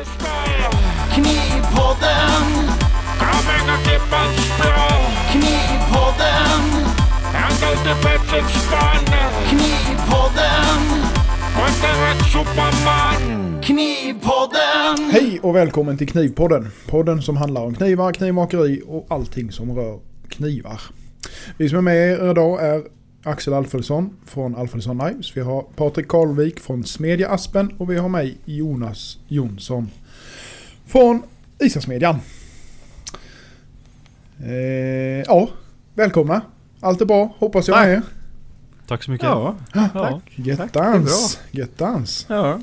Knivpodden. Knivpodden. Knivpodden. Knivpodden. Hej och välkommen till Knivpodden. Podden som handlar om knivar, knivmakeri och allting som rör knivar. Vi som är med er idag är Axel Alfredsson från Alfredsson Knives. Vi har Patrik Karlvik från Smedja Aspen och vi har mig Jonas Jonsson från Isasmedjan. Eh, ja, välkomna. Allt är bra, hoppas jag med. Tack så mycket. Ja, Ja. Göttans, göttans. ja.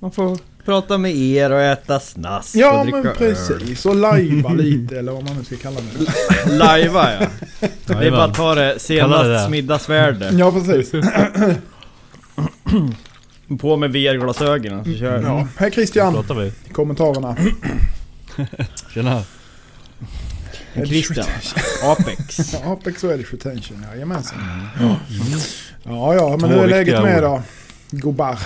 Man får prata med er och äta snask Ja och dricka men precis, och lajva lite eller vad man nu ska kalla det. öl. Lajva ja. Det är bara att ta det senast middagsvärde. Ja precis. På med VR-glasögonen så kör vi. Ja. Hej Christian, pratar vi. kommentarerna. Tjena. Christian. Apex. Ja, Apex och Edge Retention, jajamensan. Ja, ja, men Två hur är läget med ord. då? Gobar.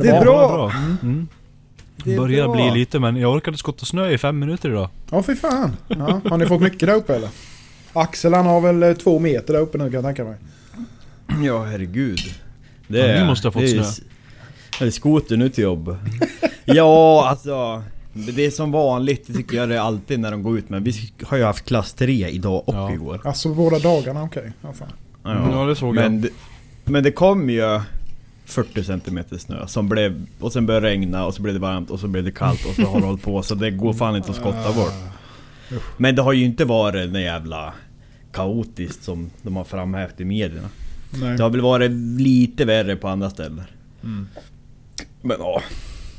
Det är bra. Mm. Det är Börjar bra. bli lite men jag orkade skotta snö i fem minuter idag. Ja, fy fan. Ja, har ni fått mycket där uppe eller? Axel han har väl eh, två meter där uppe nu kan jag tänka mig. Ja herregud. Det Ja, är, ni måste ha fått det är, snö. Är det skoter nu till jobb? ja alltså. Det är som vanligt det tycker jag det är alltid när de går ut men vi har ju haft klass 3 idag och Ja. igår. Alltså båda dagarna, okej. Ja, fan. Ja, det såg men, det, men det kom ju 40 cm snö som blev... Och sen började det regna och så blev det varmt och så blev det kallt och så har det hållit på så det går fan inte att skotta bort. Men det har ju inte varit det jävla kaotiskt som de har framhävt i medierna. Nej. Det har väl varit lite värre på andra ställen. Mm. Men ja.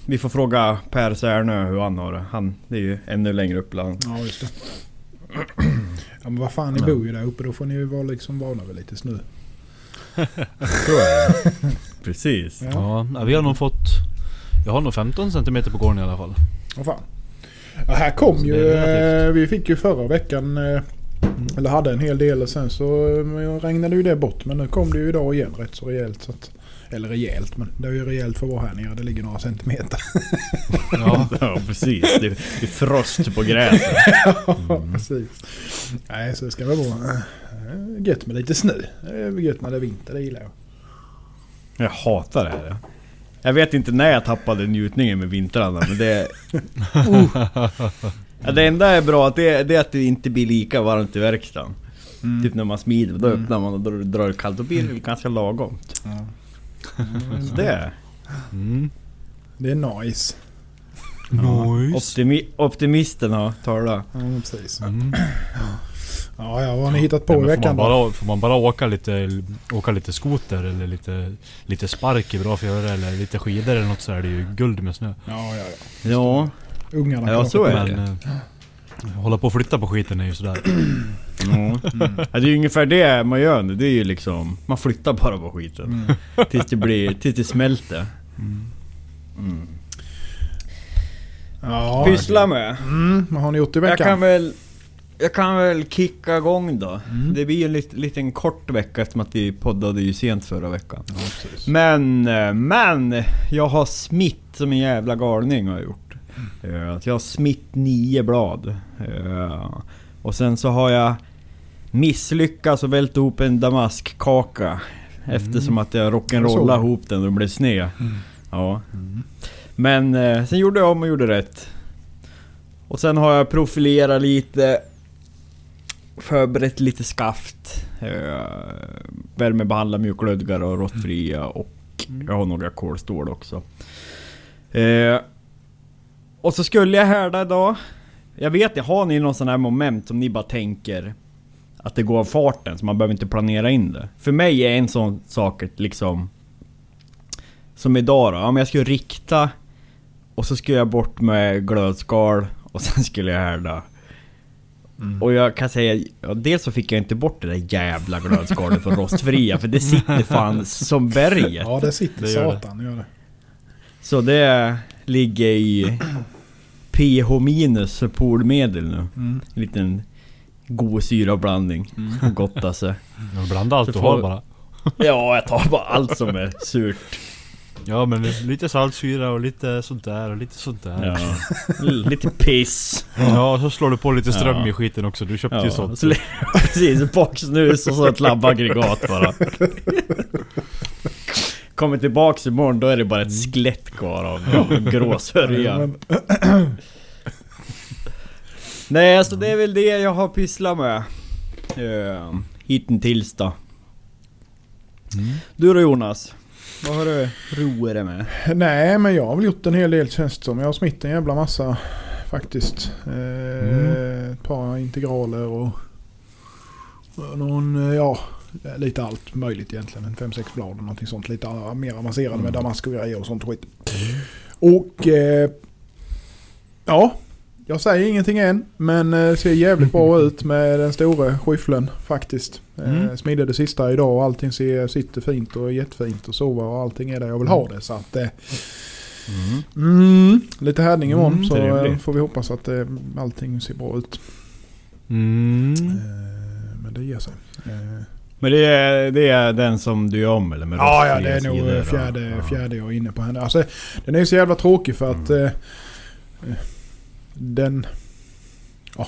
Vi får fråga Per Särnö hur han har det. Han, det är ju ännu längre upp land. Ja, just det. Ja, men vad fan, ni bor ju där uppe. Då får ni ju vara liksom vana vid lite snö. Precis. Ja, Ja, vi har nog fått... Jag har nog 15 cm på gården i alla fall. vad fan. Ja, här kom Så ju... är. Eh, vi fick ju förra veckan... Eh, eller hade en hel del och sen så eh, regnade ju det bort. Men nu kom det ju idag igen rätt så rejält. Så att, eller rejält, men det är ju rejält för att vara här nere. Det ligger några centimeter. Ja, Ja precis. Det, det är frost på gräset. Ja, precis. Nej, så det ska väl vara eh, gött med lite snö. Det är gött när det är vinter, det gillar jag. Jag hatar det här. Jag vet inte när jag tappade njutningen med vintrarna men det... Uh. Ja, det enda är bra att det, det är att det inte blir lika varmt i verkstaden. Mm. Typ när man smider, då öppnar man och då drar det kallt. Då blir det ganska lagom. Ja. Så det... mm. Det är nice. Nice. Optimi optimisten har talat. Ja, precis. Mm. Ja, ja, vad har ni hittat på Ja, i veckan man då? bara, får man bara åka lite, åka lite skoter eller lite, lite spark är bra för att göra eller lite skidor eller något så är det ju guld med snö. Ja, ja, ja. Ja, Ungarna Ja, så är det. Men hålla på och flytta på skiten är ju sådär. ja. Det är ju ungefär det man gör nu. Det är ju liksom... Man flyttar bara på skiten. Mm. Tills det blir... Tills det smälter. Mm. Ja, Pyssla med. mm, vad har ni gjort i Jag veckan? kan väl... Jag kan väl kicka igång då. Mm. Det blir en lit, liten kort vecka eftersom att vi poddade ju sent förra veckan. Ja. Men, eh, men! Jag har smitt som en jävla galning har jag gjort. Eh, att Jag har smitt nio blad. Eh, Och sen så har jag misslyckats och vält ihop en damaskkaka. Eftersom att jag rock'n'rollade ihop den och det blev sned. Mm. Ja. Men eh, sen gjorde jag om och gjorde rätt. Och sen har jag profilerat lite. Förberett lite skaft. Eh, värmebehandlat mjuklödgar och rostfria och jag har några kolstål också. Eh, och så skulle jag härda idag. Jag vet, jag har ni någon sån här moment som ni bara tänker att det går av farten så man behöver inte planera in det. För mig är en sån sak liksom som idag då, om jag skulle rikta och så skulle jag bort med glödskal och sen skulle jag härda. Mm. Och jag kan säga, dels så fick jag inte bort det där jävla glödskalet från rostfria för det sitter fan som berget. Ja, det sitter Det gör det. satan gör det. Så det ligger i pH minus för polmedel nu. Mm. En liten god syrablandning. Mm. Gotta sig. Jag blandar allt du har bara. Ja, jag tar bara allt som är surt. Ja men lite saltsyra och lite sånt där och lite sånt där. Ja. Lite piss. Ja, och så slår du på lite ström Ja. i skiten också. Du köpte ju Ja, sånt. så, precis, boxnus och så ett labbaggregat bara. Kommer tillbaks imorgon, då är det bara ett skelett kvar av grå sörja. Men, Nej, alltså det är väl det jag har pysslat med. Uh, Hittills då. Mm. Du då Jonas? Vad har du roat dig med? nej men jag har väl gjort en hel del känns det som. Jag har smitt en jävla massa faktiskt. Eh, Mm. Ett par integraler och och någon, eh, ja lite allt möjligt egentligen. En 5-6 blad och någonting sånt. Lite ah, mer avancerade med damask och grejer och sånt skit. Och eh, ja, jag säger ingenting än. Men eh, ser jävligt bra ut med den stora skyffeln faktiskt. Eh, Mm. smidde det sista idag och allting ser, sitter fint och är jättefint och så och allting är där jag vill ha det. Så att, eh, mm, lite härdning imorgon Mm, så eh, får vi hoppas att eh, allting ser bra ut. Mm. Eh, men det ger sig. Eh, Men det är, det är den som du gör om eller? Med Ja, ja, det är nog fjärde, fjärde jag är inne på henne. Alltså, den är ju så jävla tråkig för att Mm. eh, eh, den... Ja,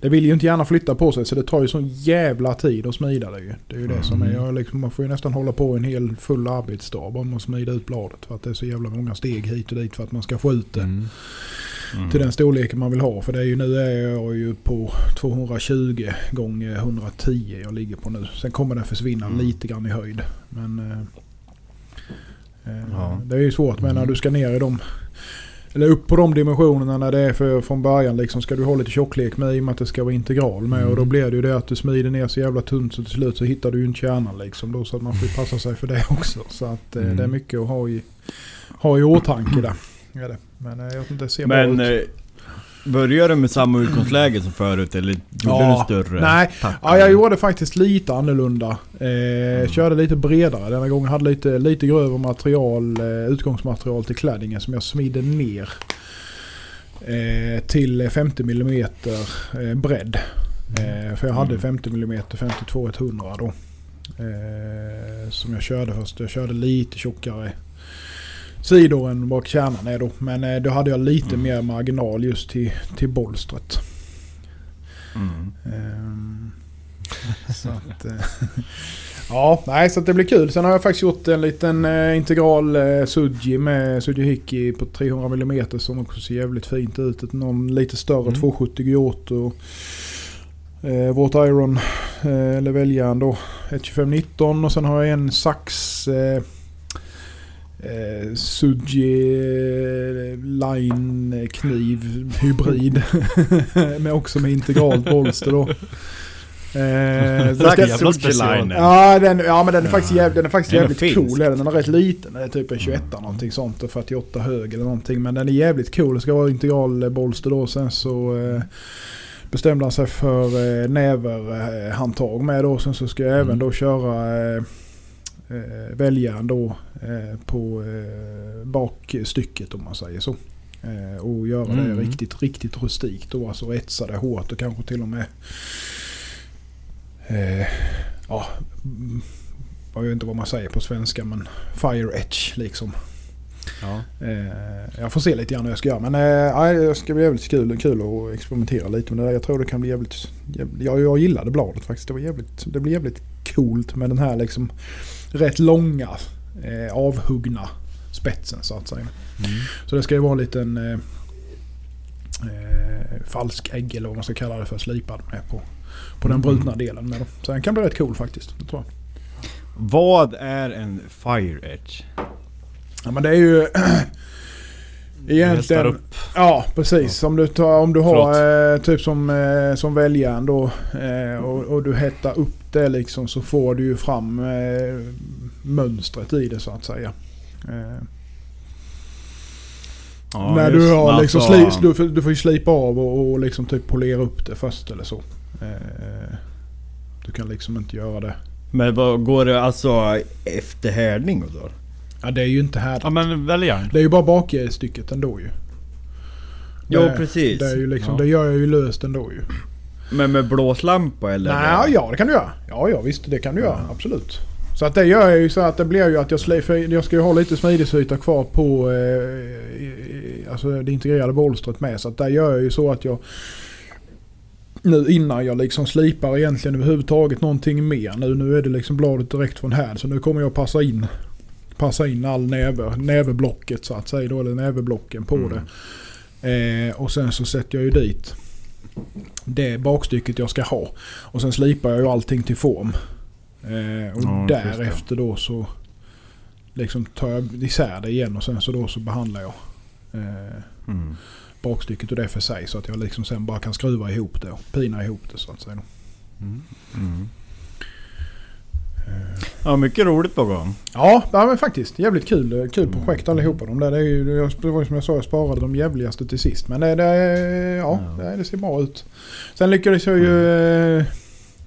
det vill ju inte gärna flytta på sig så det tar ju sån jävla tid att smida det ju. Det är ju det som är. Mm. Jag liksom, man får ju nästan hålla på en hel full arbetsdag bara att smida ut bladet. För att det är så jävla många steg hit och dit för att man ska få ut det. Mm. Mm. Till den storleken man vill ha. För det är ju nu är jag ju på 220 gånger 110 jag ligger på nu. Sen kommer den försvinna Mm. lite grann i höjd. Men eh, eh, Ja. det är ju svårt men när Mm. du ska ner i dem. Eller upp på de dimensionerna när det är för, från början liksom ska du ha lite tjocklek med i och med att det ska vara integral med. Mm. Och då blir det ju det att du smider ner så jävla tunt så till slut så hittar du ju inte kärnan liksom. Då, så att man får passa sig för det också. Så att Mm. det är mycket att ha i, ha i åtanke där. Är det. Men eh, jag vet inte, ser Men ut. eh, börjar du med samma utgångsläge som förut eller gjorde Ja, du större? nej. Ja, jag gjorde faktiskt lite annorlunda. Eh, Mm. Körde lite bredare denna gången. Hade lite, lite grövre material, eh, utgångsmaterial till klädningen som jag smidde ner. Eh, till 50 mm eh, bredd. Eh, för jag hade Mm. 50 mm 52-100 då. Som jag körde först. Jag körde lite tjockare sidor än vad kärnan är då. Men eh, då hade jag lite Mm. mer marginal just till, till bolstret. Mm. Ehm, så att, eh, ja, nej, så att det blir kul. Sen har jag faktiskt gjort en liten eh, integral Suji med Suji Hiki på 300 mm som också ser jävligt fint ut. Någon lite större Mm. 270 Giotto. Eh, vårt Iron eh, eller väljaren då. 12519 och sen har jag en sax eh, eh, Suji eh, Line kniv hybrid. med också med integralt bolster då. Eh, är jävla. Line. Ja, den, ja men den är faktiskt, jäv, den är faktiskt Den är jävligt finsk. cool. Den Den är rätt liten. Den är typ en 21 någonting sånt och 48 hög eller någonting. Men den är jävligt cool. Det ska vara integral eh, bolster då. Sen så eh, bestämde han sig för eh, näverhandtag med då. Sen så ska jag även Mm. då köra eh, eh, väljaren då eh, på eh, bakstycket om man säger så. Eh, och göra det Mm. riktigt, riktigt rustikt då. Alltså etsa det hårt och kanske till och med eh, ja, mm, jag vet inte vad man säger på svenska men fire etch liksom. Ja. Eh, jag får se lite grann hur jag ska göra. Men nej, det ska bli jävligt kul, kul att experimentera lite med det där. Jag tror det kan bli jävligt... jävligt jag, jag gillade bladet faktiskt. Det, var jävligt, det blir jävligt coolt med den här liksom rätt långa eh, avhuggna spetsen så att säga. Mm. Så det ska ju vara en liten eh, eh, falsk ägg eller vad man ska kalla det för slipad med på, på den Mm. brutna delen. Med. Så den kan bli rätt cool faktiskt. Det tror jag. Vad är en fire edge? Ja men det är ju egentligen... upp. Ja precis. Om du, tar, om du har eh, typ som, eh, som väljaren då eh, och, och du hettar upp det liksom så får du ju fram eh, mönstret i det så att säga. Eh, Ja, när du har liksom Alltså, sli, du, får- du får ju slipa av och, och liksom typ polera upp det först eller så. Eh, du kan liksom inte göra det. Men vad går det alltså efter härdning och då? Ja det är ju inte här. Ja men väljaren. Det är ju bara bakstycket ändå ju. Jo Det- precis. Det, är ju liksom, Ja. det gör jag ju löst ändå ju. Men med blåslampa eller? Nej, ja det kan du göra. Ja, ja visst det kan du göra. Ja. Absolut. Så att det gör jag ju så att det blir ju att jag slipper, jag ska ju ha lite smidesyta kvar på eh, alltså det integrerade bolstret med. Så att där gör jag ju så att jag nu innan jag liksom slipar egentligen överhuvudtaget någonting mer. Nu, nu är det liksom bladet direkt från här. Så nu kommer jag passa in passa in all näve, näveblocket så att säga. Då, eller näveblocken på Mm. det. Eh, och sen så sätter jag ju dit det bakstycket jag ska ha. Och sen slipar jag ju allting till form. Eh, och Ja, därefter då så liksom tar jag isär det igen och sen så då så behandlar jag eh, Mm. bakstycket och det för sig. Så att jag liksom sen bara kan skruva ihop det och pina ihop det så att säga. Mm. Mm. Ja, mycket roligt på gång. Ja, ja men faktiskt. Jävligt kul, kul projekt allihopa. De där, det, är ju, det var ju som jag sa, jag sparade de jävligaste till sist. Men det, det, ja, Ja. Det, det ser bra ut. Sen lyckades jag ju eh,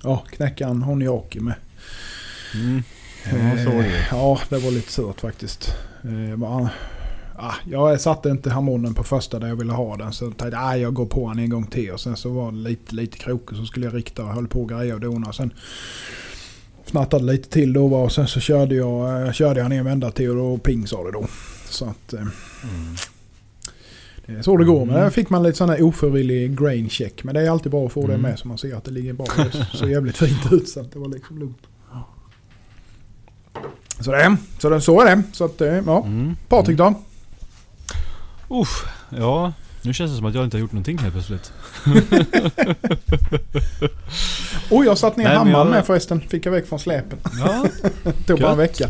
ja, knäcka en Honiaki med. Mm. Ja, är det. Eh, Ja, det var lite surt faktiskt. Eh, bara, ah, jag satte inte harmonen på första där jag ville ha den. Så jag tänkte ah, jag går på den en gång till. Och sen så var det lite, lite krokig så skulle jag rikta och höll på och greja och dona. Sen fnattade lite till då bara, och sen så körde jag, eh, körde jag ner en vända till och då ping sa det då. Så att Mm. det är så det går. Men där fick man lite sån här ofrivillig grain check. Men det är alltid bra att få det Mm. med så man ser att det ligger. Det så jävligt fint ut så att det var liksom lugnt. Så det, så, det, så är det. Så att, eh, ja. Mm. Patrik då? Uff, ja. Nu känns det som att jag inte har gjort någonting helt plötsligt. Oj, jag satt ner Nej, hammaren jag- med förresten. Fick jag väck från släpen. Ja, Tog bara en vecka.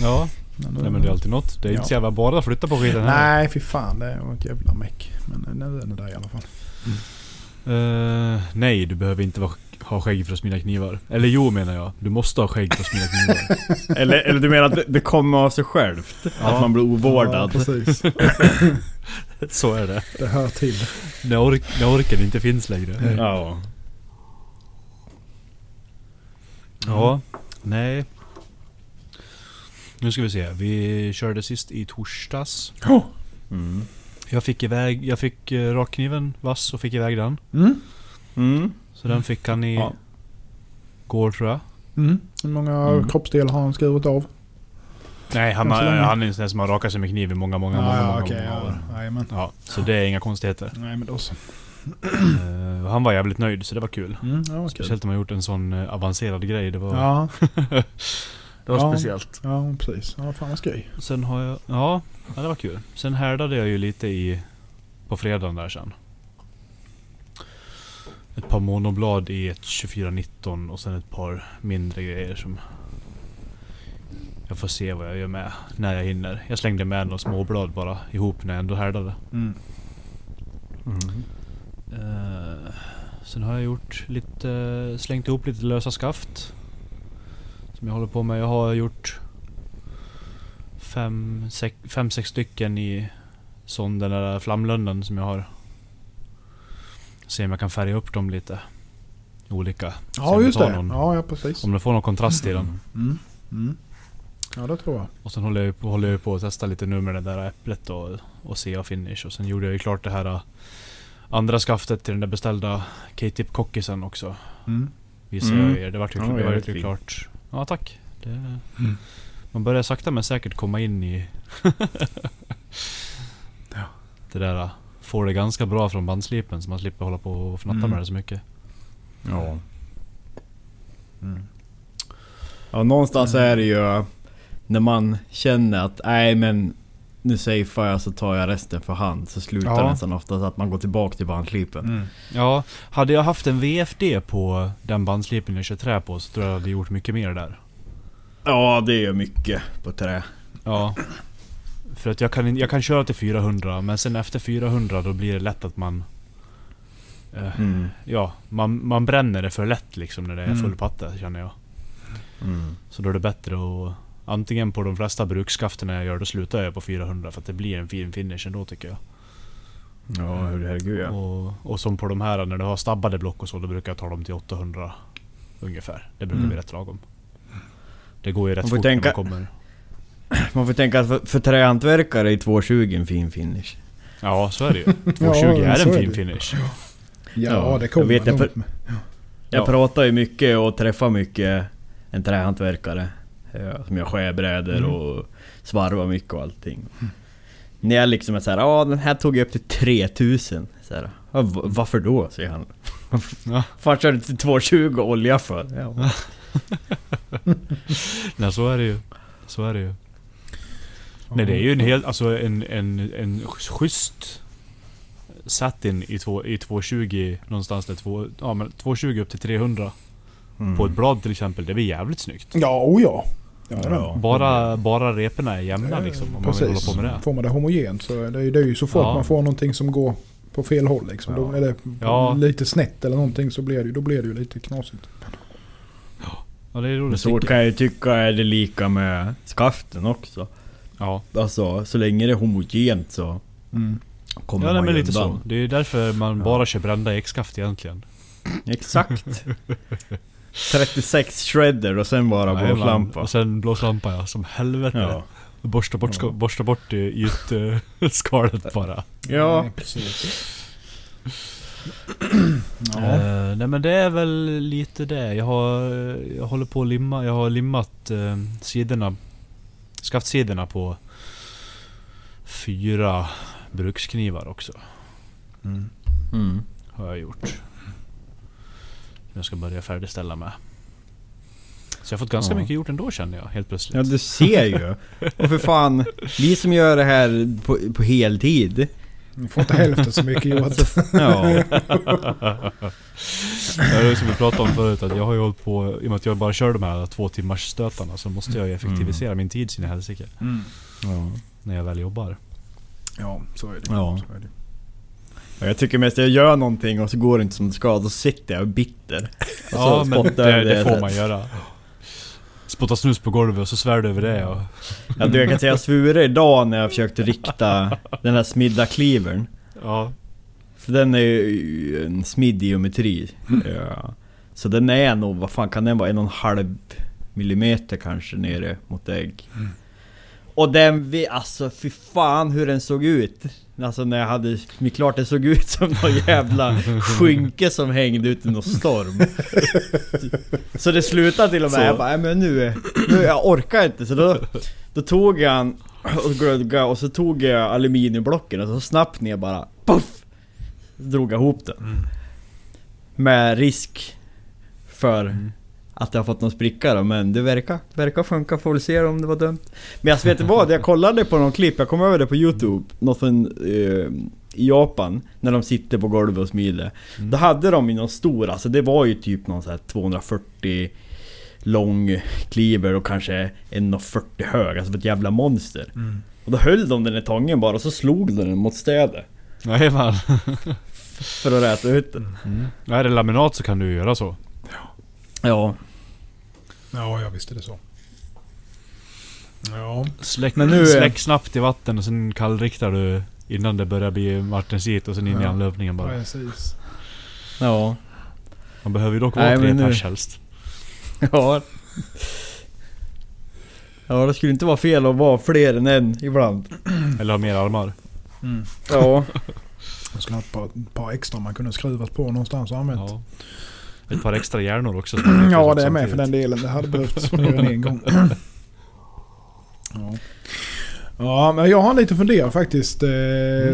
ja. Nej men det är alltid något. Det är Ja. inte så jävla bara att flytta på skiten här. Nej, fy fan. Det var ett jävla meck. Men nu är det där i alla fall. Eh, nej, du behöver inte vara, ha skägg för att smida knivar. Eller jo menar jag. Du måste ha skägg för att smida knivar. Eller, eller du menar att det, kommer av sig självt? Ja. Att man blir Ja, ovårdad? precis. så är det. Det hör till. När, ork, när orken inte finns längre. Ja. Ja, nej. Nu ska vi se. Vi körde sist i torsdags. Oh. Mm. Jag fick iväg, jag fick eh, rakkniven vass och fick iväg den. Mm. Mm. Så den fick han i Ja. går tror jag. Mm. Hur många Mm. kroppsdelar har han skurit av? Nej, han, har, han är en sån där som har rakat sig med kniv i många, många, Ja, många, ja, många, okej, många ja. år. Jajamän. Ja, så det är inga konstigheter. Nej, men då så. Eh, han var jävligt nöjd så det var kul. Mm, ja. Speciellt om man gjort en sån eh, avancerad grej. Det var, Ja, det var Ja. speciellt. ja, precis. Ja, fan vad skoj. Sen har jag... Ja, ja, det var kul. Sen härdade jag ju lite i... På fredagen där sen. Ett par monoblad i ett 2419 och sen ett par mindre grejer som... Jag får se vad jag gör med när jag hinner. Jag slängde med några småblad bara ihop när jag ändå härdade. Mm. Mm. Eh, sen har jag gjort lite... Slängt ihop lite lösa skaft. Som jag håller på med. Jag har gjort... Fem, sex, fem, sex stycken i sån den där flamlönnen som jag har. Se om jag kan färga upp dem lite. Olika. Ja, om just det. Någon, Ja, ja, precis. Om det får någon kontrast i den. Mm. Mm. Ja, det tror jag. Och sen håller jag, på- håller jag på att testa lite nu med det där äpplet och, och se och finish. Och sen gjorde jag ju klart det här äh, andra skaftet till den där beställda K-tip kockisen också. Mm. Visar Mm. jag er. Det vart ju, Ja, det jävligt ju fint. klart. Ja tack. Det, Mm. Man börjar sakta men säkert komma in i Ja. det där. Får det ganska bra från bandslipen så man slipper hålla på och fnatta Mm. med det så mycket. Ja. Mm. Ja, någonstans är det ju när man känner att nej men nu safear jag så tar jag resten för hand. Så slutar Ja. det nästan ofta så att man går tillbaka till bandslipen. Mm. Ja, hade jag haft en VFD på den bandslipen jag kör trä på så tror jag jag hade gjort mycket mer där. Ja, det är mycket på trä. Ja. För att jag kan, jag kan köra till 400 men sen efter 400 då blir det lätt att man... Eh, Mm. ja, man, man bränner det för lätt liksom när det är Mm. full patte känner jag. Mm. Så då är det bättre att... Antingen på de flesta brukskaften jag gör, då slutar jag på 400 för att det blir en fin finish ändå tycker jag. Ja, herregud ja. Och, och som på de här när du har stabbade block och så, då brukar jag ta dem till 800 ungefär. Det brukar Mm. bli rätt lagom. Det går ju rätt Man får fort tänka- när man kommer. Man får tänka att för, för trähantverkare är 220 en fin finish. Ja, så är det ju. 220 är så en är fin det. finish. Ja, Ja, det kommer jag vet, man jag med. Jag Ja. pratar ju mycket och träffar mycket en trähantverkare. Eh, Som gör skärbrädor Mm. och svarvar mycket och allting. När jag liksom är såhär, ja den här tog jag upp till 3000. Så här, varför då? säger han. Ja. Fan körde till 220 olja för? Ja. Nej så är det ju. Så är det ju. Nej det är ju en helt, alltså en, en, en schysst satin i, två, i 220 någonstans där två, ja men 220 upp till 300 Mm. på ett blad till exempel. Det blir jävligt snyggt. Ja, oh ja. Ja. Bara, bara reporna är jämna liksom. Om man vill hålla på med det. Får man det homogent så är det, det är ju så fort Ja. man får någonting som går på fel håll liksom. Då Ja. är det Ja. lite snett eller någonting så blir det, ju- då blir det ju lite knasigt. Ja det är Men roligt. så kan jag ju tycka är det lika med skaften också. Ja. Alltså, så länge det är homogent så kommer Ja nej, man men ju lite så. undan. Det är därför man Ja. bara kör brända X-skaft egentligen. Exakt. 36 shredder och sen bara Jajamän. blåslampa. Och sen blåslampa ja, som helvete. Ja. Borsta bort, Ja. borsta bort i ytskalet bara. Ja. Nej, precis. ja. Eh, nej men det är väl lite det. Jag har, jag håller på att limma, jag har limmat uh, sidorna, skaftsidorna på fyra bruksknivar också. Mm. Mm. Har jag gjort. Jag ska börja färdigställa med. Så jag har fått ganska Ja. mycket gjort ändå känner jag helt plötsligt. Ja du ser ju. Och för fan, vi som gör det här på, på heltid. Ni får inte hälften så mycket gjort. Ja. Det är som vi pratade om förut, att jag har ju hållit på, i och med att jag bara kör de här två timmars stötarna så måste jag ju effektivisera min tid sin helsike. Mm. ja. När jag väl jobbar. Ja, så är det. Ja. Så är det. Jag tycker mest jag gör någonting och så går det inte som det ska, då sitter jag bitter. Och Ja men det, det får man göra. Spotta snus på golvet och så svär du över det och... Ja, du, jag kan säga jag svure idag när jag försökte rikta den här smidda cleavern. Ja. För den är ju en smidd geometri. Ja. Så den är nog, vad fan kan den vara? En och en halv millimeter kanske nere mot ägg. Och den, vi, alltså fy fan hur den såg ut. Alltså när jag hade smitt klart, det såg ut som någon jävla skynke som hängde ut i någon storm. Så det slutade till och med, Så. jag bara, "Nej, men nu, nu, jag orkar inte. Så då, då tog jag en och glödga och så tog jag aluminiumblocken och så snabbt ner bara, puff! Drog jag ihop den. Med risk för att jag har fått någon spricka då, men det verkar, verkar funka. Får väl se om det var dumt. Men alltså vet du vad? Jag kollade på någon klipp, jag kom över det på Youtube. Något från eh, i Japan, när de sitter på golvet och smider. Då hade de ju någon stor, alltså det var ju typ någon så här 240 lång cleaver och kanske 1,40 hög, alltså ett jävla monster. Och då höll de den i tången bara och så slog de den mot städet. Jajamän. För att räta ut den. Är det laminat så kan du göra så. Ja. Ja, jag visste det så. Ja. Släck, Men nu är- släck snabbt i vatten och sen kallriktar du innan det börjar bli martensit och sen in i Ja. anlöpningen bara. Precis. Ja. Man behöver ju dock vara Nej, tre men nu- pers helst. Ja. Ja, det skulle inte vara fel att vara fler än en ibland. Eller ha mer armar. Ja. Jag skulle ha ett par, ett par extra man kunde skruvat på någonstans och använt. Ja. Ett par extra hjärnor också. Ja, det är med för den delen. Det hade behövts mer än en gång. Ja. ja, men jag har lite fundera faktiskt. Eh,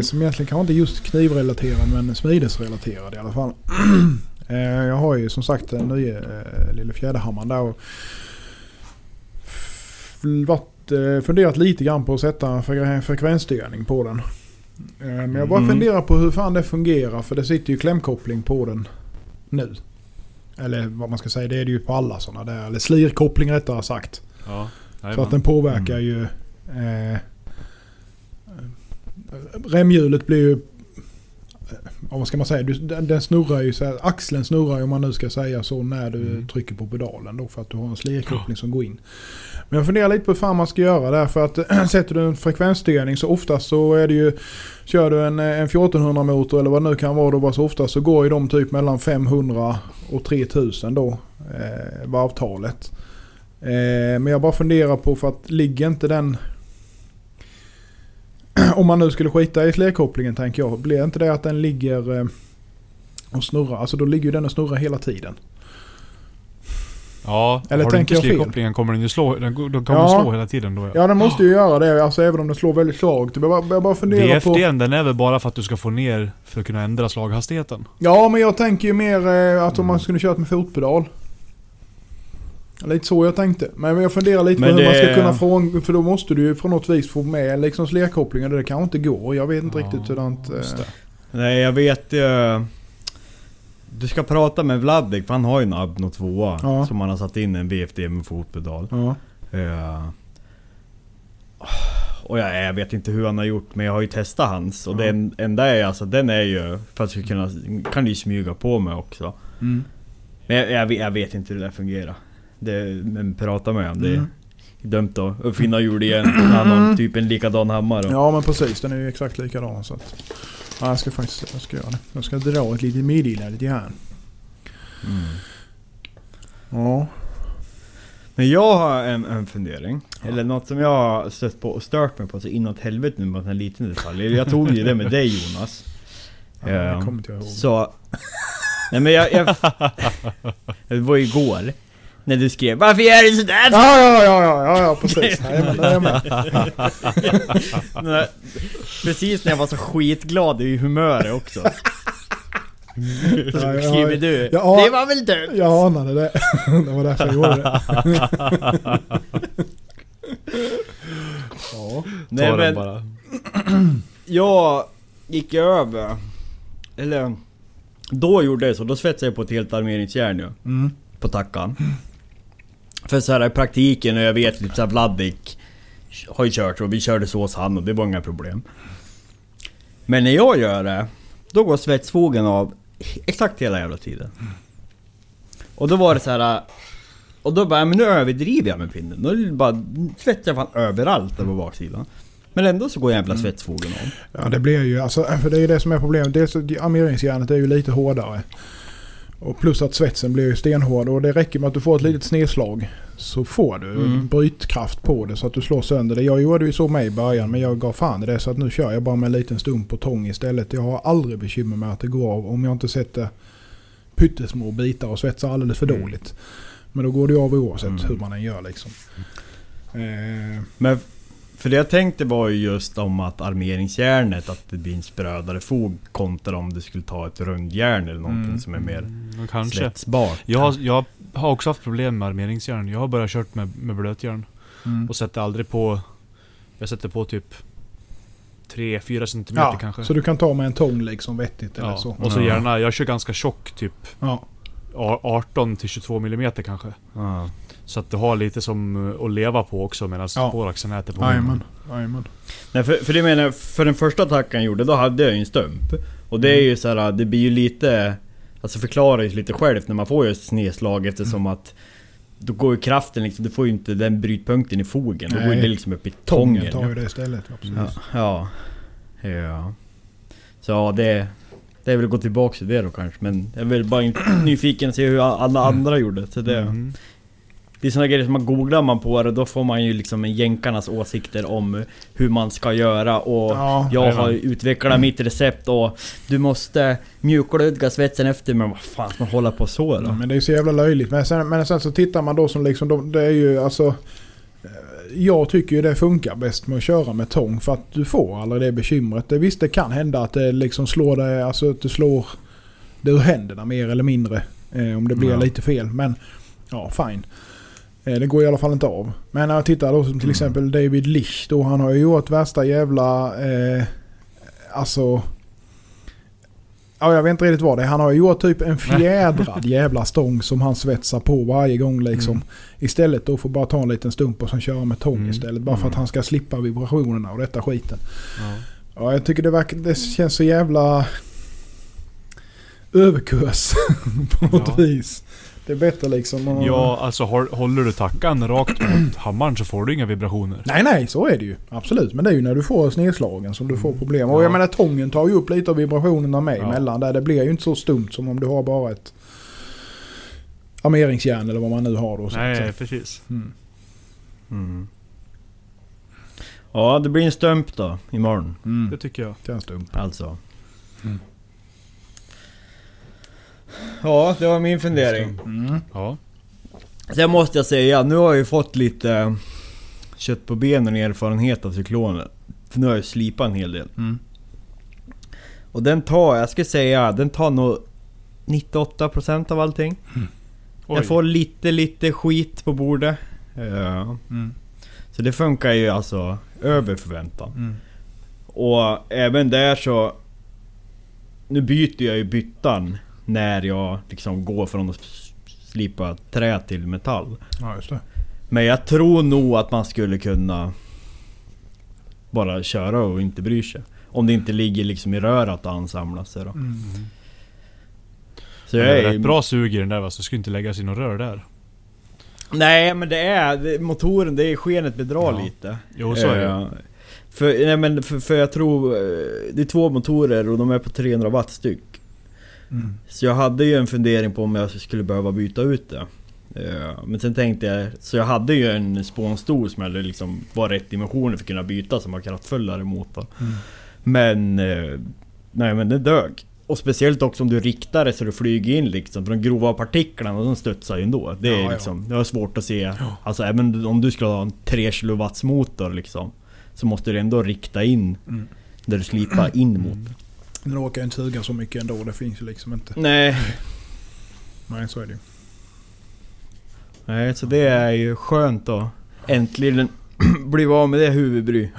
Som egentligen kanske inte just knivrelaterad men smidesrelaterad i alla fall. eh, jag har ju som sagt den nya eh, lilla fjäderhammaren där. Och varit, eh, funderat lite grann på att sätta fre- frekvensstyrning på den. Eh, men jag bara Mm. funderar på hur fan det fungerar. För det sitter ju klämkoppling på den nu. Eller vad man ska säga, det är det ju på alla sådana där. Eller slirkoppling rättare sagt. Ja. Så att den påverkar ju... Eh, remhjulet blir ju... eh, Vad ska man säga? Du, den, den snurrar ju så här, Axeln snurrar ju om man nu ska säga så när du Mm. trycker på pedalen då. För att du har en slirkoppling som går in. Men jag funderar lite på hur fan man ska göra där. För att sätter du en frekvensstyrning så oftast så är det ju... Kör du en, en 1400 motor eller vad det nu kan vara då bara så ofta så går ju de typ mellan 500 och 3000 då. Eh, varvtalet. Eh, men jag bara funderar på för att ligger inte den... Om man nu skulle skita i släkopplingen tänker jag. Blir inte det att den ligger eh, och snurrar? Alltså då ligger ju den och snurrar hela tiden. Ja, Eller har du tänker inte jag fel? slirkopplingen kommer den ju slå, den, då kommer Ja. den slå hela tiden då Ja den måste ju göra det, alltså även om den slår väldigt svagt. Jag bara, jag bara funderar på... VFDn den är väl bara för att du ska få ner, för att kunna ändra slaghastigheten? Ja men jag tänker ju mer eh, att om man skulle kört med fotpedal. Lite så jag tänkte. Men jag funderar lite Men på hur man ska kunna få... För då måste du ju på något vis få med liksom slerkopplingen. Det kanske inte går. Jag vet inte Ja, riktigt hurdant... Eh. Nej, jag vet ju... Du ska prata med Vladik, för han har ju en Abno 2 Ja. som han har satt in en VFD med fotpedal. ja. Eh, Och jag, jag vet inte hur han har gjort, men jag har ju testat hans. Och Ja. den enda är alltså, den är ju... För att jag ska kunna... Kan du ju smyga på mig också. Mm. Men jag, jag, vet- jag vet inte hur det där fungerar. Det, men prata med honom, det är Mm. dumt att uppfinna hjul igen. Han har typ en likadan hammare. Ja men precis, den är ju exakt likadan så att... Ja, jag ska faktiskt jag ska göra det. Jag ska dra ett litet meddelande till här. Mm. Ja. Men jag har en, en fundering. Eller något som jag har stött på och stört mig på så inåt helvete nu med en liten detalj. Jag tog ju det med dig Jonas. ja Ja. det kommer inte jag ihåg. Så... Nej men jag... jag det var igår. När du skrev 'Varför gör du sådär?' Ja, ja, ja, ja, ja, ja precis. Jajamän, jag. När- Precis när jag var så skitglad i humöret också. Så Ja, skriver du ja. 'Det var väl dumt?' Jag anade det. Det var därför jag gjorde det. Ja. Nej Ta den men bara. jag gick över... Eller... Då gjorde jag så, då svetsade jag på ett helt armeringsjärn ju. Mm. På tackan. För så här i praktiken, och jag vet typ såhär Vladik har ju kört och vi körde så hos han och det var inga problem. Men när jag gör det, då går svetsfogen av exakt hela jävla tiden. Och då var det så här. Och då bara, men nu överdriver jag med pinnen. Då bara svetsar jag fan överallt där på baksidan. Men ändå så går jävla svetsfogen av. Ja det blir ju alltså, för det är ju det som är problemet. Dels att armeringsjärnet är ju lite hårdare. Och plus att svetsen blir stenhård och det räcker med att du får ett litet snedslag. Så får du Mm. brytkraft på det så att du slår sönder det. Jag gjorde ju så med i början men jag gav fan i det så att nu kör jag bara med en liten stump och tång istället. Jag har aldrig bekymmer med att det går av om jag inte sätter pyttesmå bitar och svetsar alldeles för Mm. dåligt. Men då går det av oavsett Mm. hur man än gör liksom. Eh, Men för det jag tänkte var ju just om att armeringsjärnet, att det blir en sprödare fog kontra om du skulle ta ett rundjärn eller någonting Mm. som är mer Mm, kanske. svetsbart. Jag har, jag har också haft problem med armeringsjärn. Jag har börjat kört med, med blötjärn. mm. Och sätter aldrig på... Jag sätter på typ 3-4 centimeter Ja, kanske. så du kan ta med en tång liksom vettigt eller ja. så. Och så gärna, jag kör ganska tjock typ Ja. a- 18 till 22 millimeter kanske. Ja. Så att du har lite som eh, att leva på också medan Ja. spåraxeln äter på. Jajamän. Jajamän. Nej för, för det menar jag, för den första attacken jag gjorde, då hade jag ju en stump. Och det är ju så här, det blir ju lite... Alltså förklarar ju lite självt när man får ju ett snedslag eftersom att... Då går ju kraften liksom, du får ju inte den brytpunkten i fogen. Då går ju Nej. det liksom upp i Tången tången. tar ju det istället. Ja. Ja. ja. Ja. Så ja, det... Det är väl att gå tillbaka till det då kanske. Men jag är väl bara nyfiken att se hur alla andra gjorde. Så det, Mm. Det är såna grejer som man googlar man på det, då får man ju liksom jänkarnas åsikter om hur man ska göra. Och Ja, jag har utvecklat mitt recept och du måste mjukglödga svetsen efter. Men vad fan ska man hålla på så då? Ja, men det är så jävla löjligt. Men sen, men sen så tittar man då som liksom, de, det är ju alltså... eh, Jag tycker ju det funkar bäst med att köra med tång för att du får aldrig det bekymret. Det, visst det kan hända att det liksom slår det, alltså att du slår det ur händerna mer eller mindre. Eh, om det blir Ja. lite fel. Men ja, fine. Eh, det går i alla fall inte av. Men när jag tittar då som till Mm. exempel David Lich då. Han har ju gjort värsta jävla... Eh, alltså... Ja, jag vet inte riktigt vad det är. Han har ju gjort typ en fjädrad jävla stång som han svetsar på varje gång liksom. Mm. Istället då får bara ta en liten stump och sen köra med tång Mm. istället. Bara för att Mm. han ska slippa vibrationerna och detta skiten. Ja. Ja, jag tycker det, verkar, det känns så jävla överkurs på något Ja. vis. Det är bättre liksom att... Ja, alltså håll- håller du tackan rakt mot hammaren så får du inga vibrationer. Nej, nej, så är det ju. Absolut. Men det är ju när du får snedslagen som du får problem. Och Ja. jag menar tången tar ju upp lite av vibrationerna med Ja. emellan. Där det blir ju inte så stumt som om du har bara ett armeringsjärn eller vad man nu har då. Så att Nej, precis. Mm. Mm. Ja, det blir en stump då imorgon. Mm. Det tycker jag. Det är en stump. Alltså. Mm. Ja, det var min fundering. Mm. Ja. Sen måste jag säga, nu har jag ju fått lite kött på benen och erfarenhet av cyklonen. För nu har jag ju slipat en hel del. Mm. Och den tar, jag ska säga, den tar nog 98% av allting. Oj. Jag får lite, lite skit på bordet. Ja. Mm. Så det funkar ju alltså över förväntan. Mm. Och även där så... Nu byter jag ju byttan när jag liksom går från att slipa trä till metall. Ja, just det. Men jag tror nog att man skulle kunna bara köra och inte bry sig. Om det inte ligger liksom i röret och ansamla sig då. Mm. Så Det jag är är rätt bra sug i den där va, så skulle inte läggas i något rör där. Nej men det är, det, motoren, det är skenet bedrar Ja. lite. Jo så är det Eh, för, nej, men för, för jag tror, eh, det är två motorer och de är på 300 watt styck. Mm. Så jag hade ju en fundering på om jag skulle behöva byta ut det. Eh, Men sen tänkte jag, så jag hade ju en spånstol som hade liksom var rätt dimensioner för att kunna byta som var kraftfullare motor. Mm. Men, eh, nej men det dög. Och speciellt också om du riktar det så du flyger in liksom, för de grova partiklarna de studsar ju ändå. Det är Ja, ja. liksom, det är svårt att se. Alltså även om du skulle ha en 3 kW motor liksom. Så måste du ändå rikta in Mm. där du slipar in mot. Den orkar inte suga så mycket ändå. Det finns ju liksom inte. Nej, Nej, så är det ju. nej, så det är ju skönt att äntligen bli av med det huvudbry.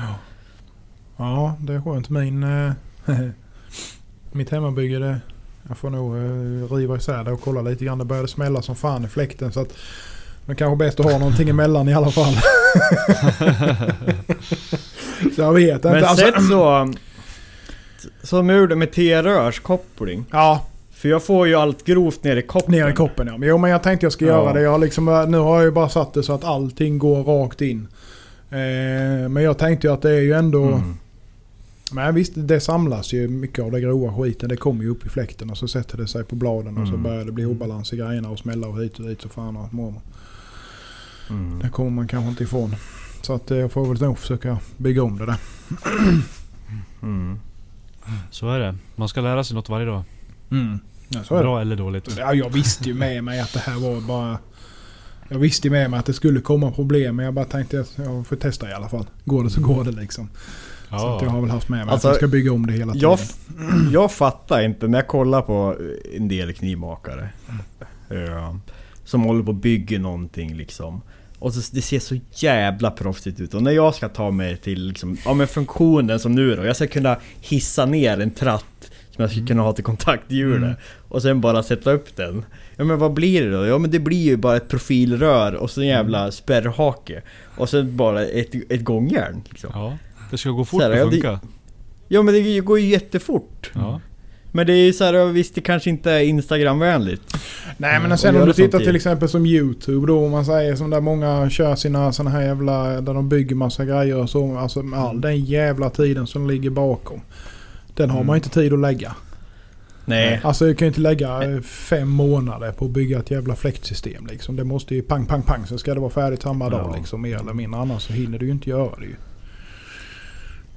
Ja, det är skönt. Min... eh, mitt hemmabygge det... Jag får nog eh, riva isär det och kolla lite grann. Det började smälla som fan i fläkten så att... Men kanske bäst att ha någonting emellan i alla fall. så jag vet inte. Men alltså, sett så... Som jag gjorde med T-rörskoppling. Ja, För jag får ju allt grovt ner i koppen. ner i koppen ja. Men Jo men jag tänkte jag ska Ja. göra det. Jag liksom, nu har jag ju bara satt det så att allting går rakt in. Eh, men jag tänkte ju att det är ju ändå... Mm. Men visst, det samlas ju mycket av det grova skiten. Det kommer ju upp i fläkten och så sätter det sig på bladen och så Mm. börjar det bli obalans i grejerna och smälla och hit och dit så fan och mormor. Mm. Det kommer man kanske inte ifrån. Så att eh, jag får väl nog försöka bygga om det där. Mm. Så är det. Man ska lära sig något varje dag. Ja, så är det. Bra eller dåligt. Ja, jag visste ju med mig att det här var bara... Jag visste ju med mig att det skulle komma problem men jag bara tänkte att jag får testa i alla fall. Går det så går det liksom. Så att jag Ja. har väl haft med mig Alltså, att jag ska bygga om det hela tiden. Jag, jag fattar inte när jag kollar på en del knivmakare. eh, som håller på och bygger någonting liksom. Och så, det ser så jävla proffsigt ut. Och när jag ska ta mig till liksom, ja men funktionen som nu då. Jag ska kunna hissa ner en tratt som jag ska kunna ha till kontakthjulet. Mm. Och sen bara sätta upp den. Ja men vad blir det då? Ja men det blir ju bara ett profilrör och så en jävla spärrhake. Och sen bara ett, ett gångjärn liksom. ja. Det ska gå fort Så här, ja, att det- funka. Ja men det går ju jättefort. Ja. Men det är ju såhär, visst det kanske inte är Instagramvänligt. Nej men och sen gör om du tittar till exempel som YouTube då. Om man säger som där många kör sina såna här jävla... Där de bygger massa grejer och så. Alltså all den jävla tiden som ligger bakom. Den har Mm. man inte tid att lägga. Nej. Alltså jag kan ju inte lägga eh, fem månader på att bygga ett jävla fläktsystem liksom. Det måste ju pang pang pang så ska det vara färdigt samma dag Ja. liksom. Mer eller mindre. Annars så hinner du ju inte göra det ju.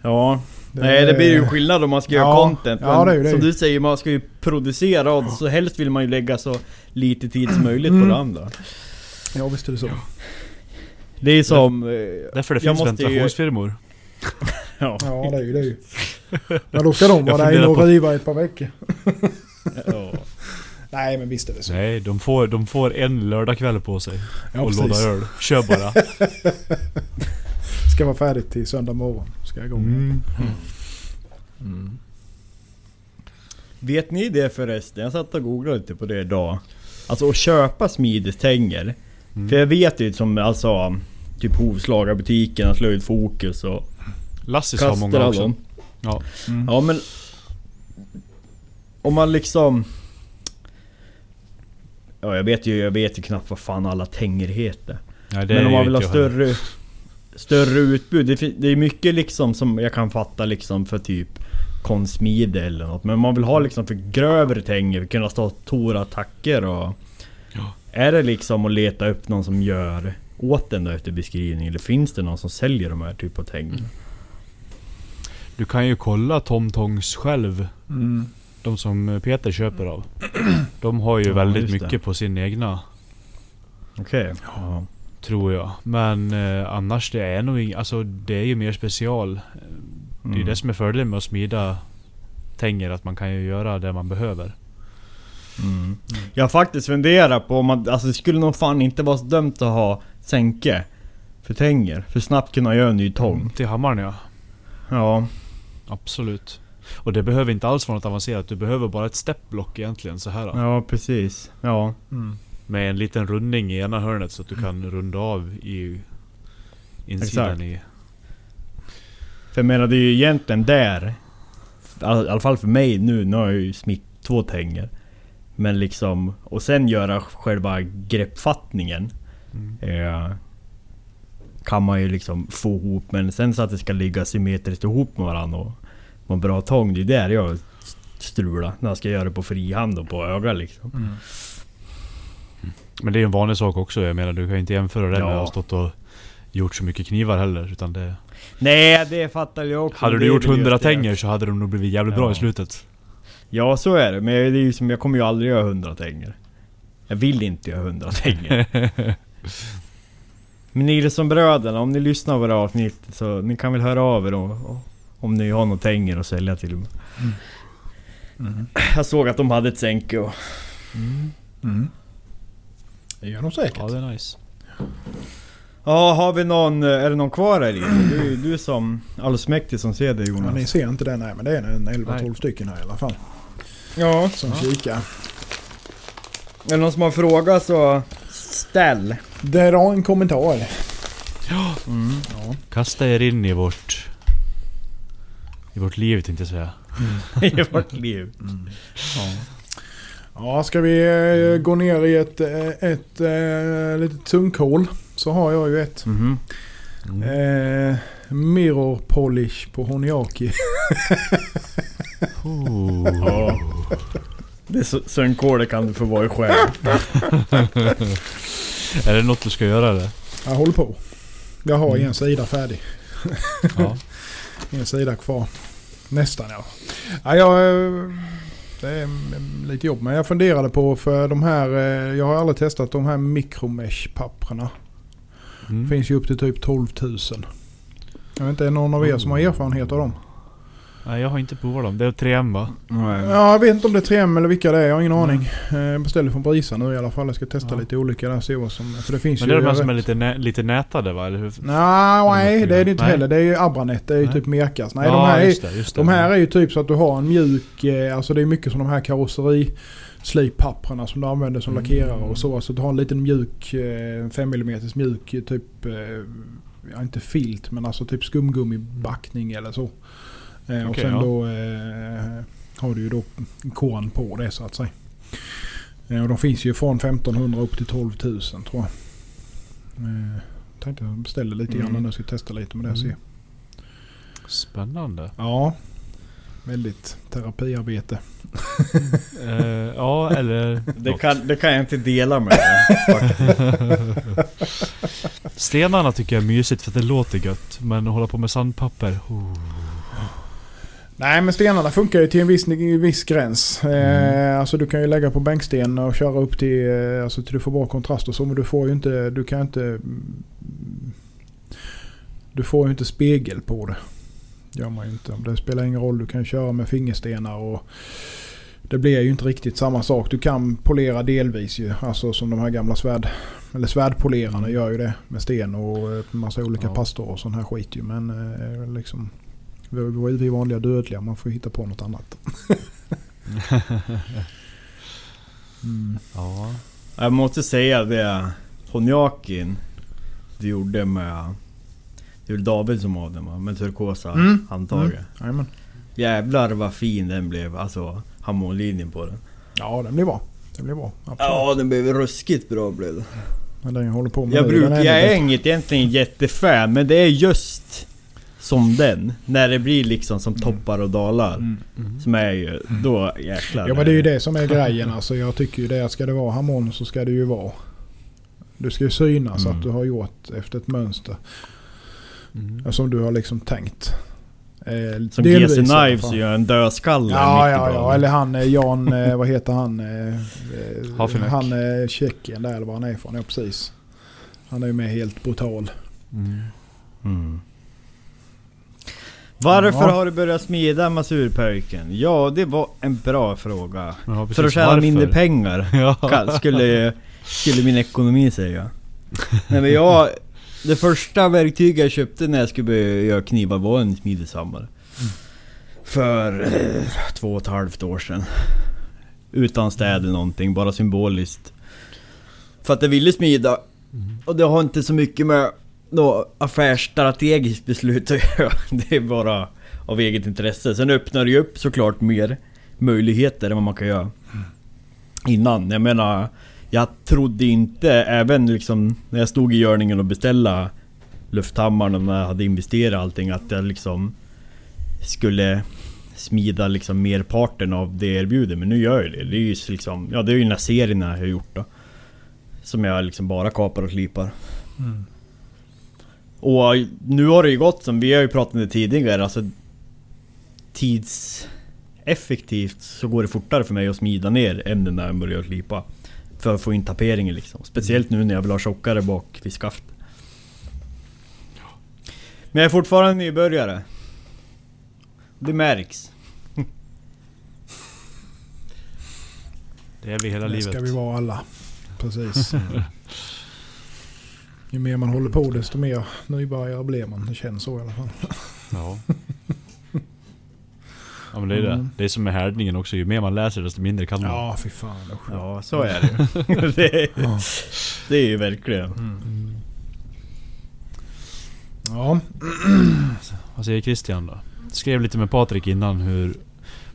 Ja. Det- Nej det blir ju skillnad om man ska göra Ja, content. ja, men det är det. som du säger, man ska ju producera och så helst vill man ju lägga så lite tid som möjligt Mm. på det andra. Ja visst är det så. Det är som... eh, Därför det Jag finns ventilationsfirmor. Ja. Ja det är ju det. är ju. Ja då ska de Jag vara där inne och på- riva ett par veckor. ja. Nej men visst är det så. Nej, de får, de får en lördagkväll på sig. Ja, och precis. låda öl. Kör bara. Ska vara färdigt till söndag morgon. Ska jag igång. Mm. Mm. Vet ni det förresten? Jag satt och googlade lite på det idag. Alltså att köpa smidestänger. Mm. För jag vet ju som alltså Typ hovslagarbutiken, slöjdfokus och Lassis har många också. dem. Ja. Mm. Ja men... Om man liksom... Ja jag vet ju, jag vet ju knappt vad fan alla tänger heter. Nej, det Men om man vill ha större... Större utbud. Det, är mycket liksom som jag kan fatta liksom för typ konsmide eller något. Men man vill ha liksom för grövre tänger, kunna stå stora attacker och... Ja. Är det liksom att leta upp någon som gör åt den då efter beskrivning? Eller finns det någon som säljer de här typen av tänger? Mm. Du kan ju kolla Tom Tongs själv. Mm. De som Peter köper av. De har ju Ja, väldigt just det. mycket på sin egna Okej. Ja. Tror jag. Men eh, annars det är nog ing- Alltså det är ju mer special. Det är ju Mm. det som är fördelen med att smida tänger. Att man kan ju göra det man behöver. Mm. Jag har faktiskt funderat på om man, alltså det skulle nog fan inte vara så dumt att ha sänke för tänger. För snabbt kunna göra en ny tång. Till hammaren ja. Ja. Absolut. Och det behöver inte alls vara något avancerat. Du behöver bara ett steppblock egentligen så här. Ja precis. Ja. Mm. Med en liten rundning i ena hörnet så att du kan runda av i insidan Exakt. i... För jag menar det är ju egentligen där. I alla fall för mig nu, nu har jag ju smitt två tänger. Men liksom, och sen göra själva greppfattningen. Mm. Eh, kan man ju liksom få ihop men sen så att det ska ligga symmetriskt ihop med varandra och vara en bra tång. Det är där jag strular när jag ska göra det på frihand och på öga liksom. Mm. Men det är ju en vanlig sak också. Jag menar du kan ju inte jämföra det med Ja. att ha stått och gjort så mycket knivar heller. Utan det... Nej det fattar jag också. Hade du gjort vill jag 100 inte göra. tänger så hade de nog blivit jävligt bra Ja. i slutet. Ja så är det, men det är ju som, jag kommer ju aldrig göra 100 tänger. Jag vill inte göra 100 tänger. Men ni är som bröderna, om ni lyssnar på här avsnittet så ni kan väl höra av er och, om ni har något tänger att sälja till mig. Mm. Jag såg att de hade ett sänke och... Mm. Det gör de säkert. Ja det är nice. Ja, har vi någon... Är det någon kvar här inne? Du, du är som allsmäktig som ser det Ja, Jonas. ni ser inte det nej, men det är en 11-12 Nej. stycken här i alla fall. Ja. Som kikar. Är det någon som har frågat så ställ. Det är en kommentar. Mm. Ja. Kasta er in i vårt... I vårt liv tänkte jag säga. I vårt liv. Ja. Ja, ska vi eh, gå ner i ett, eh, ett, ett litet tunkhål så har jag ju ett. Mhm. Eh, mirror polish på Honiaki. Oh. Ja. Det är så, sömnkålet kan du få vara i själv. Är det något du ska göra eller? Jag håller på. Jag har Mm. en sida färdig. Ja. En sida kvar. Nästan ja. ja jag, eh, det är mm, lite jobb men jag funderade på för de här, eh, jag har aldrig testat de här micromesh-papperna. Mm. Finns ju upp till typ 12 000. Jag vet inte, är det någon av er som har erfarenhet av dem? Nej jag har inte provat dem. Det är 3M va? Nej. Ja, jag vet inte om det är 3M eller vilka det är. Jag har ingen aning. Eh, Jag beställde från Brisa nu i alla fall. Jag ska testa Ja. lite olika där. Se vad som... För det finns Men ju... det är de här som är lite, nä, lite nätade va? Eller hur? Nej, nej det är det inte Nej. heller. Det är ju Abranet. Det är ju Nej. typ Mekas. Nej, ja, de här är, just det, just det. De här är ju typ så att du har en mjuk, eh, alltså det är mycket som de här karosserislipapperna som du använder som Mm. lackerare och så. Så du har en liten mjuk, eh, 5 mm mjuk eh, typ, eh, ja inte filt men alltså typ skumgummibackning eller så. Eh, och sen ja. då eh, har du ju då korn på det så att säga. Eh, och de finns ju från 1500 upp till 12 000 tror jag. Eh, tänkte jag beställa lite grann Mm. nu. Ska testa lite med det och se. Mm. Spännande. Ja, väldigt terapiarbete. Eh, ja eller... Det kan, det kan jag inte dela med. Stenarna tycker jag är mysigt för att det låter gött. Men att hålla på med sandpapper... Oh. Nej men stenarna funkar ju till en viss, en viss gräns. Eh, alltså du kan ju lägga på bänksten och köra upp till, eh, alltså till du får bra kontrast och så. Men du får ju inte, du kan inte... mm, Du får ju inte spegel på det. Gör man ju inte. Det spelar ingen roll. Du kan köra med fingerstenar och... Det blir ju inte riktigt samma sak. Du kan polera delvis ju. Alltså som de här gamla svärd... Eller svärdpolerarna gör ju det. Med sten och eh, massa olika Ja. pastor och sån här skit ju. Men eh, liksom... Vi ju vi vanliga dödliga. Man får hitta på något annat. Mm. Ja. Jag måste säga det, Honjakin du gjorde med... Det är väl David som har den va? Med turkosa Mm. handtaget. Jajamän. Jävlar vad fin den blev, alltså harmonlinjen på den. Ja, den blir bra. Den blir bra. Absolut. Ja, den blev ruskigt bra blev den. Men den jag håller på med Jag, är jag är inget egentligen jättefan, men det är just som den. När det blir liksom som toppar och dalar. Mm. Mm. Som är ju, då jäklar. Ja men det är ju det som är grejen. Alltså, jag tycker ju det att ska det vara harmon så ska det ju vara. Du ska ju synas Mm. att du har gjort efter ett mönster. Mm. Som du har liksom tänkt. Eh, Som delvis GC Knives gör en dödskalle Ja, ja, ja. bladet. Eller han eh, Jan, eh, vad heter han? eh, eh. Han är Tjeckien där eller var han är ifrån. Ja, precis. Han är ju med helt brutal. Mm. Varför Ja. har du börjat smida Masurpöjken? Ja, det var en bra fråga. Ja, precis. För att tjäna mindre pengar, Ja. skulle, skulle min ekonomi säga. Nej men jag... Det första verktyget jag köpte när jag skulle börja göra knivar var en smideshammare. För eh, två och ett halvt år sedan. Utan städ eller någonting, bara symboliskt. För att jag ville smida. Mm. Och det har inte så mycket med något affärsstrategiskt beslut att göra. Det är bara av eget intresse. Sen öppnar det ju upp såklart mer möjligheter än vad man kan göra innan. Jag menar, jag trodde inte, även liksom när jag stod i görningen och beställa lufthammaren och när jag hade investerat allting, att jag liksom skulle smida liksom merparten av det jag erbjuder. Men nu gör jag det. Det är ju liksom, ja det är ju den här serien jag har gjort då. Som jag liksom bara kapar och slipar. Mm. Och nu har det ju gått som vi har ju pratat om det tidigare, alltså Tidseffektivt så går det fortare för mig att smida ner än när jag börjar slipa. För att få in taperingen liksom. Speciellt nu när jag vill ha tjockare bak vid skaft. Men jag är fortfarande nybörjare. Det märks. Det är vi hela Det livet. ska vi vara alla. Precis. Ju mer man håller på desto mer nybörjare blir man. Det känns så i alla fall. Ja. Ja men det är det. Mm. Det är som med härdningen också. Ju mer man läser desto mindre kan man. Ja, fy fan. usch. Ja, så är det ju. det, Ja. det är ju verkligen. Mm. Ja. Vad säger Christian då? Skrev lite med Patrik innan hur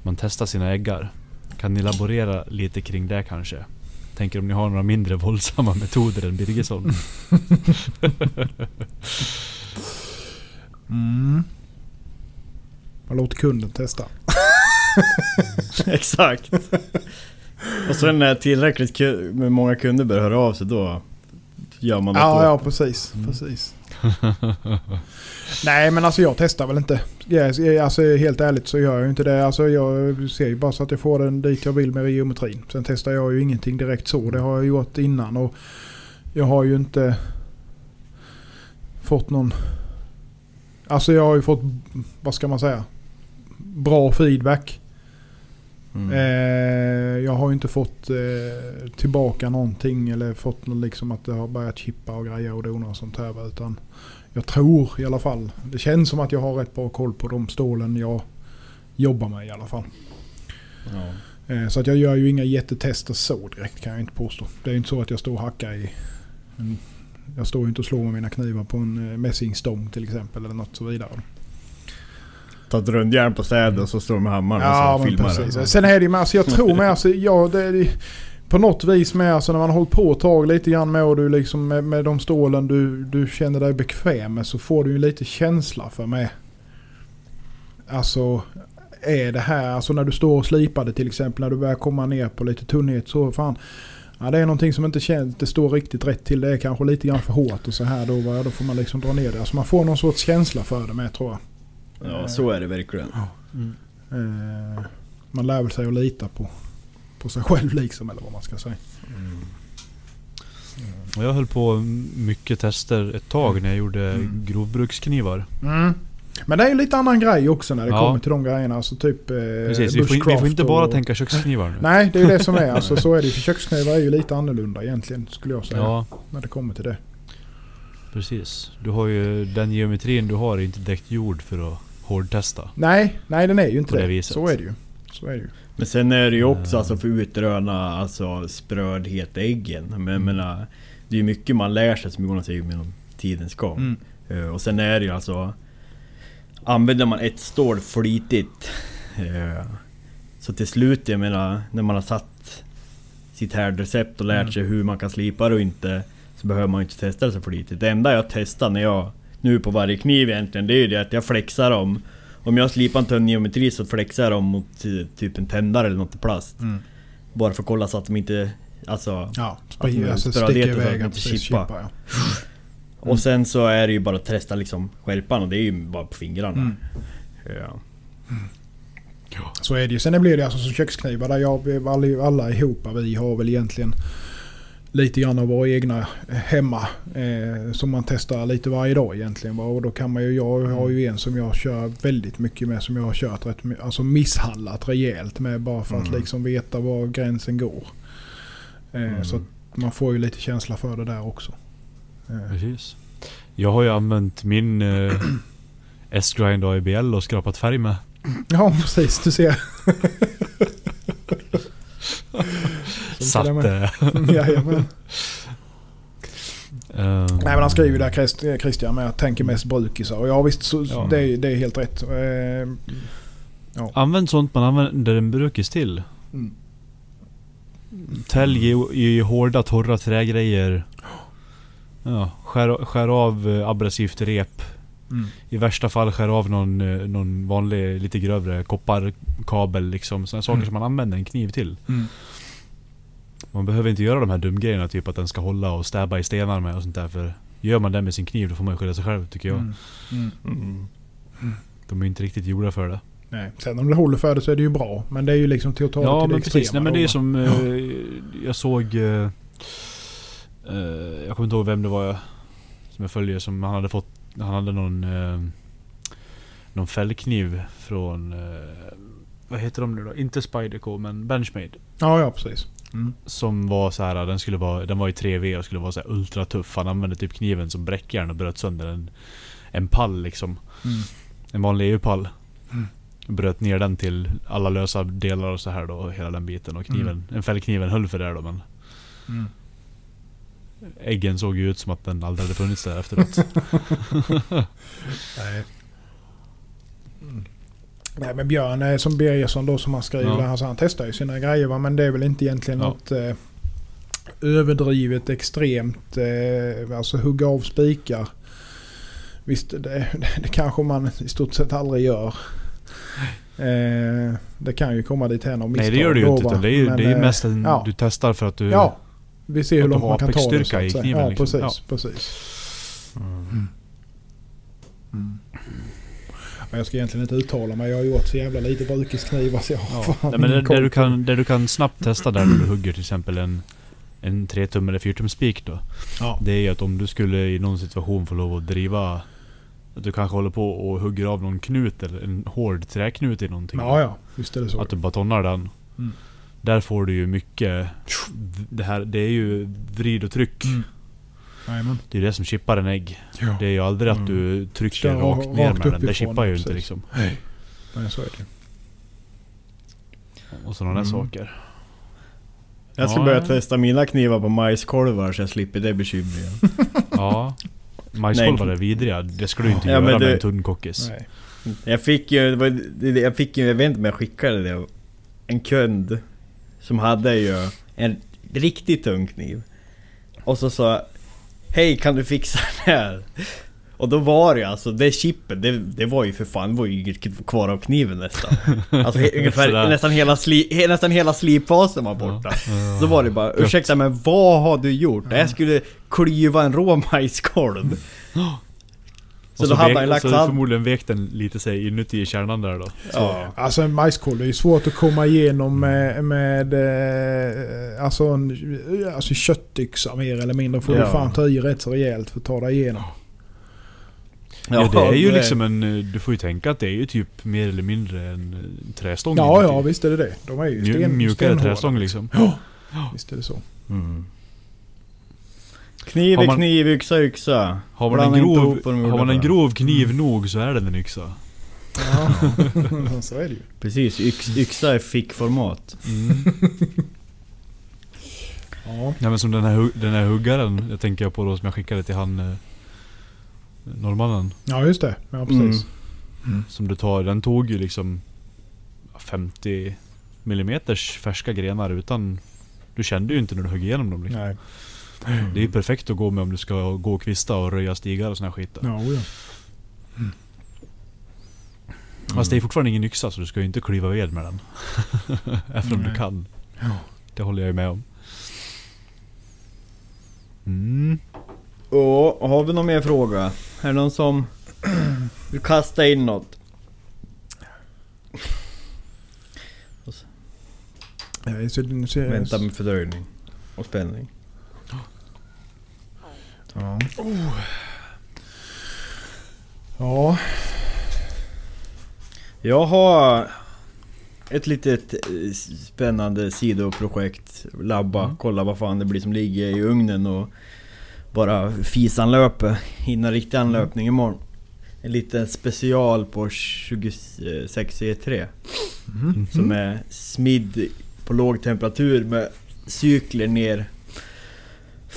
man testar sina äggar. Kan ni laborera lite kring det kanske? Tänker om ni har några mindre våldsamma metoder än Birgersson? Mm. Man låter kunden testa. Exakt. Och sen när tillräckligt ku- med många kunder börjar höra av sig då gör man något Ja, åt ja precis. precis. Nej men alltså jag testar väl inte. Jag, jag- alltså helt ärligt så gör jag ju inte det. Alltså jag ser ju bara så att jag får den dit jag vill med geometrin. Sen testar jag ju ingenting direkt så. Det har jag gjort innan och jag har ju inte fått någon... Alltså jag har ju fått, vad ska man säga? Bra feedback. Mm. Eh, jag har ju inte fått eh, tillbaka någonting eller fått någon liksom att det har börjat chippa och grejer och dona och sånt här. Utan jag tror i alla fall. Det känns som att jag har rätt bra koll på de stålen jag jobbar med i alla fall. Ja. Eh, så att jag gör ju inga jättetester så direkt kan jag inte påstå. Det är inte så att jag står och hackar i... En, jag står ju inte och slår med mina knivar på en eh, mässingstång till exempel eller något så vidare. Ta ett rundjärn på städ och så står de med hammaren Ja, och så filmar precis. Sen är det ju med, alltså jag tror med, alltså, ja, det, på något vis med, alltså när man har hållit på ett tag lite grann med och du liksom med, med de stålen du, du känner dig bekväm med så får du ju lite känsla för med. Alltså, är det här, alltså när du står och slipar det till exempel, när du börjar komma ner på lite tunnhet så fan. Ja, det är någonting som inte känns, det står riktigt rätt till. Det är kanske lite grann för hårt och så här då, va, då får man liksom dra ner det. Alltså man får någon sorts känsla för det med tror jag. Ja, så är det verkligen. Mm. Eh, man lär väl sig att lita på, på sig själv liksom, eller vad man ska säga. Och jag höll på mycket tester ett tag när jag gjorde Mm. grovbruksknivar. Men det är ju lite annan grej också när det Ja. kommer till de grejerna. Alltså typ eh, Precis, vi får, in- vi får inte bara och, tänka köksknivar nu. Nej, det är ju det som är. Alltså, så är det. För köksknivar är ju lite annorlunda egentligen, skulle jag säga. Ja, När det kommer till det. precis. Du har ju den geometrin du har är inte direkt gjord för att hårdtesta. Nej, nej den är ju inte det det. Så är det ju. Så är det ju. Men sen är det ju också alltså för att utröna alltså sprödhet i äggen. Men Mm. menar, det är ju mycket man lär sig som Jonas säger med tidens gång. Mm. Eh, Och sen är det ju alltså... Använder man ett stål flitigt eh, Så till slut, jag menar, när man har satt sitt härdrecept och lärt Mm. sig hur man kan slipa det och inte Så behöver man ju inte testa det så flitigt. Det enda jag testar när jag Nu på varje kniv egentligen, det är ju det att jag flexar dem Om jag slipar en tunn geometri så flexar jag dem mot eh, typ en tändare eller något i plast Mm. Bara för att kolla så att de inte... Alltså... Ja, Att de alltså sticker så att iväg. de chippa, ja. Och sen så är det ju bara att testa liksom skärpan och det är ju bara på fingrarna. Mm. Ja. Så är det ju. Sen blir det alltså som köksknivar där jag, alla ihop vi har väl egentligen lite grann av våra egna hemma. Eh, som man testar lite varje dag egentligen. va. Och då kan man ju, jag har ju en som jag kör väldigt mycket med som jag har kört rätt, alltså misshandlat rejält med bara för att Mm. liksom veta var gränsen går. Eh, Mm. Så att man får ju lite känsla för det där också. Eh, Precis. Jag har ju använt min eh, S-grind AIBL och skrapat färg med. ja precis, du ser. Så att... eh, Jajamän. ehm, Nej men han skriver ju där Christ- Christian med att tänker mest brukisar. Och ja visst, så, Ja. Det, är, det är helt rätt. Eh, Använd sånt man använder en brukis till. Mm. Tälj i, i hårda torra trägrejer. Ja, skär, skär av eh, abrasivt rep. Mm. I värsta fall skär av någon, eh, någon vanlig lite grövre kopparkabel liksom. Sådana saker Mm. som man använder en kniv till. Mm. Man behöver inte göra de här dumgrejerna, typ att den ska hålla och stäba i stenar med och sånt där. För gör man det med sin kniv då får man skylla sig själv tycker jag. Mm. Mm. Mm. De är inte riktigt gjorda för det. Nej. Sen om det håller för det så är det ju bra. Men det är ju liksom till att ta det Ja till men det precis. Nej men det är som... Eh, jag såg... Eh, eh, jag kommer inte ihåg vem det var jag, som jag följer som han hade fått... Han hade någon... Eh, någon fällkniv från... Eh, vad heter de nu då? Inte Spyderco men Benchmade. Ja, ja precis. Mm. Som var så här, den skulle vara, den var i 3V och skulle vara så här ultra tuff. Han använde typ kniven som bräckjärn och bröt sönder en, en pall liksom. Mm. En vanlig EU-pall. Mm. Bröt ner den till alla lösa delar och så här då, hela den biten. Och kniven, en fällkniven höll för det då men Mm. Äggen såg ju ut som att den aldrig hade funnits där efteråt. Nej. Mm. Nej men Björn eh, som Birgersson då som han skriver Ja. där, alltså, han testar ju sina grejer va? men det är väl inte egentligen Ja. något eh, överdrivet extremt, eh, alltså hugga av spikar. Visst det, det, det kanske man i stort sett aldrig gör. Eh, det kan ju komma dit här av misstag Nej det gör du ju då, inte det är Men, det är eh, mest en, ja. du testar för att du... Ja, vi ser hur långt man kan ta det att i kniven, Ja, liksom. precis. Ja. precis. Mm. Mm. Men jag ska egentligen inte uttala mig. Jag har gjort så jävla lite brukisknivar så jag har Ja. Nej, men det, du kan, det du kan snabbt testa där när du hugger till exempel en, en 3 tum eller 4 tum spik då. Ja. Det är ju att om du skulle i någon situation få lov att driva Att du kanske håller på och hugger av någon knut eller en hård träknut i någonting. Ja, ja. Visst är det så. Att du bara tonnar den. Mm. Där får du ju mycket... Det, här, det är ju vrid och tryck. Mm. Det är det som chippar en ägg. Ja. Det är ju aldrig att Mm. du trycker Kör rakt rakt ner med den. Det chippar ju inte precis. liksom. Nej, så är det. Och sådana där Mm. saker. Jag ska Ja, börja ja. testa mina knivar på majskolvar så jag slipper det bekymret. Ja. Majskolvar är vidriga. Det ska du inte Ja, göra men med det- en tunn kockis. Nej. Jag fick ju, det det- det- jag fick ju, jag vet inte om jag skickade det. En kund som hade ju en riktigt tung kniv. Och så sa Hej kan du fixa det här? Och då var det alltså, det chippet, det, det var ju för fan, det var ju inget kvar av kniven nästan. Alltså ungefär, nästan hela, sli, nästan hela slipfasen var borta. Ja. Så var det bara, ursäkta men vad har du gjort? Jag skulle klyva en rå majskolv. Så, Och då hade han lagt så hand... förmodligen vek den lite sig inuti kärnan där då. Ja. Alltså en majskolv det är ju svårt att komma igenom med, med eh, alltså, en, alltså köttyxa mer eller mindre. Får Ja. du fan ta i rätt så rejält för att ta dig igenom. Ja, det är ju det- liksom en... Du får ju tänka att det är ju typ mer eller mindre en eh, trästång. Ja, inuti. ja visst är det det. De är ju sten, Mjukare stenhårda. trästång liksom. Visst är det så. Mm. Kniv Har är man- kniv, yxa yxa. Har man en Blanda grov, har man en grov kniv nog så är den en yxa. Ja, så är det ju. Precis, yx, yxa är fickformat. Ja. Ja men som den här, den här huggaren, jag tänker jag på då som jag skickade till han eh, norrmannen. ja, just det. Ja, precis. Som du tar, den tog ju liksom 50 millimeters färska grenar utan... Du kände ju inte när du högg igenom dem liksom. Nej. Mm. Det är ju perfekt att gå med om du ska gå och kvista och röja stigar och såna skit. Ja, oja. Mm. Fast det är fortfarande ingen yxa så du ska ju inte kliva ved med den. Även om du kan. Ja. Det håller jag ju med om. Mm. Och, har vi någon mer fråga? Är det någon som vill kasta in något? Jag är så, så, Vänta med fördröjning och spänning. Ja. Ja, Jag har ett litet eh, spännande sidoprojekt. Labba, Mm. kolla vad fan det blir som ligger i ugnen och bara fisanlöpe. Hinna riktig anlöpning imorgon. En liten special på 26 E3. Mhm. Som är smidd på låg temperatur med cykler ner.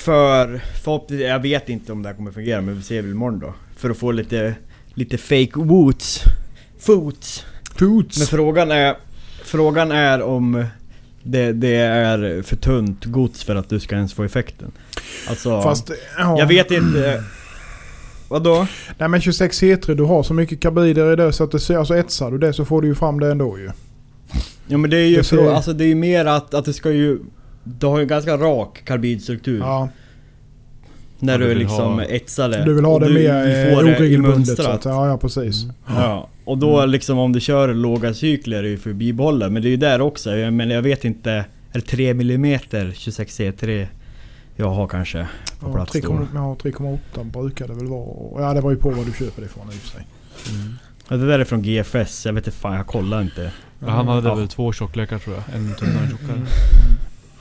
För förhoppningsvis, jag vet inte om det här kommer fungera men vi ser väl imorgon då. För att få lite, lite fake woots. Foots. Foots. Men frågan är, frågan är om det, det är för tunt gods för att du ska ens få effekten. Alltså, Fast, ja. jag vet inte... Vadå? Nej men 26 H3, du har så mycket karbider i det så att det ser, alltså etsar du det så får du ju fram det ändå ju. Ja men det är ju Det frå- alltså det är ju mer att, att det ska ju... Du har ju en ganska rak karbidstruktur. Ja, När Ja, du du liksom ha- etsar det. du vill ha Och det du- mer du eh, det oregelbundet. Så att, ja, ja precis. Ja, och då liksom om du kör låga cykler är ju för att bibehålla. Men det är ju där också. Jag, men jag vet inte. Är det 3 mm 26 C3 jag har kanske på Ja, plats 3,8 då? ja, 3,8 brukar det väl vara. Ja det var ju på vad du köper det ifrån i och för sig. Ja, det där är från GFS. Jag vet inte fan, jag kollar inte. Ja, han hade Ja. väl två tjocklekar tror jag. En tunnare och tjockare.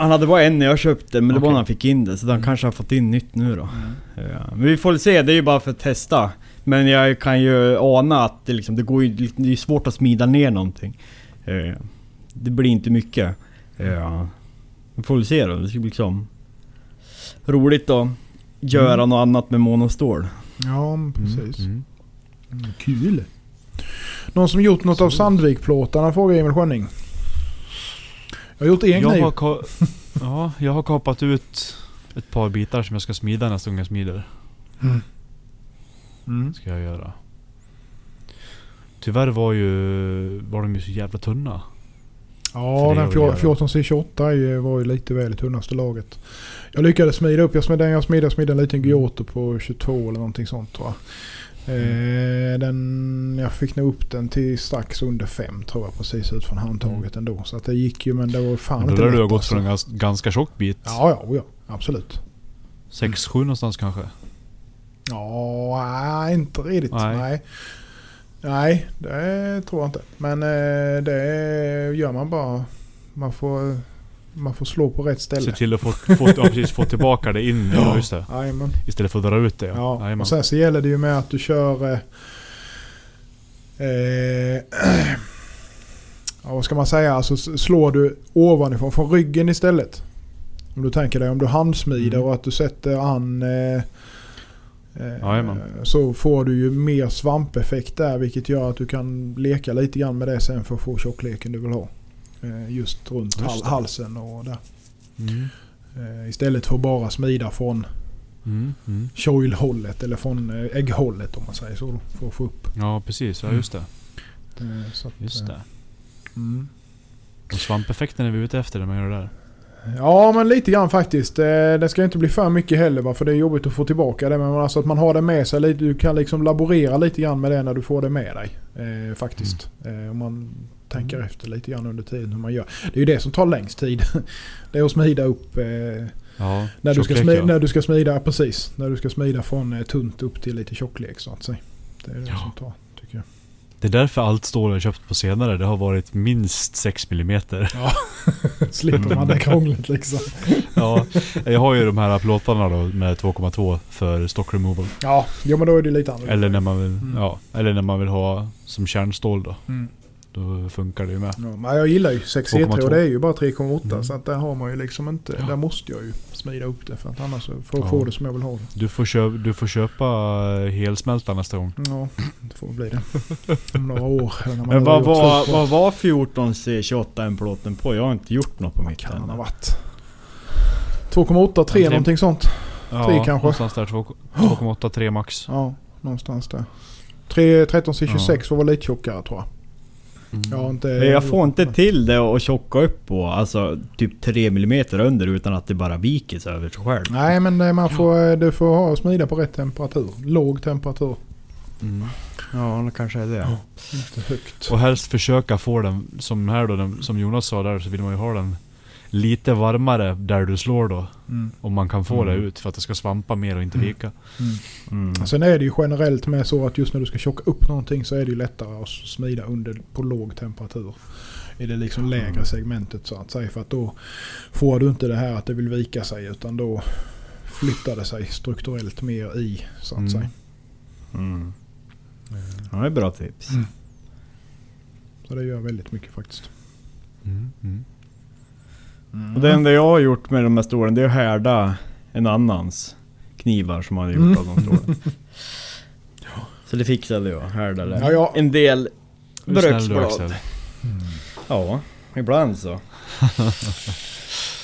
Han hade bara en när jag köpte, men det var när han fick in det. Så han Mm. kanske har fått in nytt nu då. Ja, men vi får se, det är ju bara för att testa. Men jag kan ju ana att det, liksom, det går ju, det är svårt att smida ner någonting. Det blir inte mycket. Ja. Vi får väl se då. Det ska bli liksom roligt att göra Mm. något annat med monostål. Ja men precis. Mm. Mm, kul. Någon som gjort något av Sandvikplåtarna frågar Emil Schönning. Jag har gjort en Jag kniv. har, ja, jag har kapat ut ett par bitar som jag ska smida nästa gång jag smider. Mm. Mm. Ska jag göra. Tyvärr var ju... Var de ju så jävla tunna. Ja, den att fjor- göra. 14C28 är ju- var ju lite väl i tunnaste laget. Jag lyckades smida upp, jag smidde, jag smidde, jag smidde en liten Giotto på 22 eller någonting sånt tror jag. Eh, den, jag fick nog upp den till strax under 5 tror jag precis ut från handtaget ändå. Så att det gick ju men det var fan Men inte lär du ha lätt gått alltså. från en gans- ganska tjock bit. Ja, ja, ja, absolut. 6-7 någonstans kanske. Ja, nej, inte riktigt. Nej. Nej. nej. det tror jag inte. Men eh, det gör man bara. Man får, man får slå på rätt Se ställe. till att få, få, ja, precis, få tillbaka det in. Ja, just det. Istället för att dra ut det. Ja, Jajamän. och sen så gäller det ju med att du kör... Eh, eh, ja, vad ska man säga? Alltså slår du ovanifrån, från ryggen istället. Om du tänker dig om du handsmider Mm. och att du sätter an... Eh, eh, så får du ju mer svampeffekt där vilket gör att du kan leka lite grann med det sen för att få tjockleken du vill ha. Eh, just runt Just halsen och där. Mm. Eh, istället för att bara smida från Mm. Mm. choil-hållet eller från eh, ägghållet om man säger så. då, För att få upp. Ja precis, ja just det. eh, Så att, Just eh, det. Mm. Och svampeffekten är vi ute efter när man gör det där. Ja men lite grann faktiskt. Eh, Det ska inte bli för mycket heller va? för det är jobbigt att få tillbaka det. Men alltså att man har det med sig lite. Du kan liksom laborera lite grann med det när du får det med dig. Eh, faktiskt. Eh, om man tänker Mm. efter lite grann under tiden hur man gör. Det är ju det som tar längst tid. det är att smida upp eh, Ja, när, du ska smida, ja. när du ska smida, precis. När du ska smida från eh, tunt upp till lite tjocklek så att säga. Det är det Ja. som tar tycker jag. Det är därför allt stål jag köpt på senare, det har varit minst 6 mm. Slipper man det krånglet liksom. ja, jag har ju de här plåtarna då med 2,2 för stock removal. Ja, jo men då är det lite annorlunda. Eller när man vill, Mm. ja, eller när man vill ha som kärnstål då. Mm. Då funkar det ju med. Ja, men jag gillar ju 6 C3 2,2. och det är ju bara 3,8 Mm. så att där har man ju liksom inte, Ja. där måste jag ju smida upp det för att annars så- för att Ja. få det som jag vill ha det. Du får, köpa, du får köpa helsmälta nästa gång. Ja, det får bli det. Om några år. När man Men vad var, vad var 14C28 plåten på? Jag har inte gjort något på mitt kan den ha än. varit? 2,8, 3 Ja, tre- någonting sånt. Ja, Tre kanske. någonstans där. 2,8, 3 max. Ja, någonstans där. 3, 13C26 Ja. var lite tjockare tror jag. Mm. Inte, Jag får inte till det att tjocka upp på, alltså typ 3 mm under utan att det bara viker sig över sig själv. Nej men eh, man får, eh, du får ha smida på rätt temperatur. Låg temperatur. Mm. Ja, det kanske är det. Inte högt. Och helst försöka få den, som här då, den, som Jonas sa där, så vill man ju ha den lite varmare där du slår då. Mm. Om man kan få Mm. det ut för att det ska svampa mer och inte vika. Mm. Sen är det ju generellt med så att just när du ska tjocka upp någonting så är det ju lättare att smida under på låg temperatur. I det liksom lägre segmentet så att säga. För att då får du inte det här att det vill vika sig utan då flyttar det sig strukturellt mer i så att Mm. säga. Mm. Ja, det är bra tips. Mm. Så det gör väldigt mycket faktiskt. Mm. Mm. Och det enda jag har gjort med de här stålen det är att härda en annans knivar som man har gjort Mm. av de stålen. Så det fixade jag, härdade. Ja, ja. En del bröksblad. Axel. Ja, ibland så.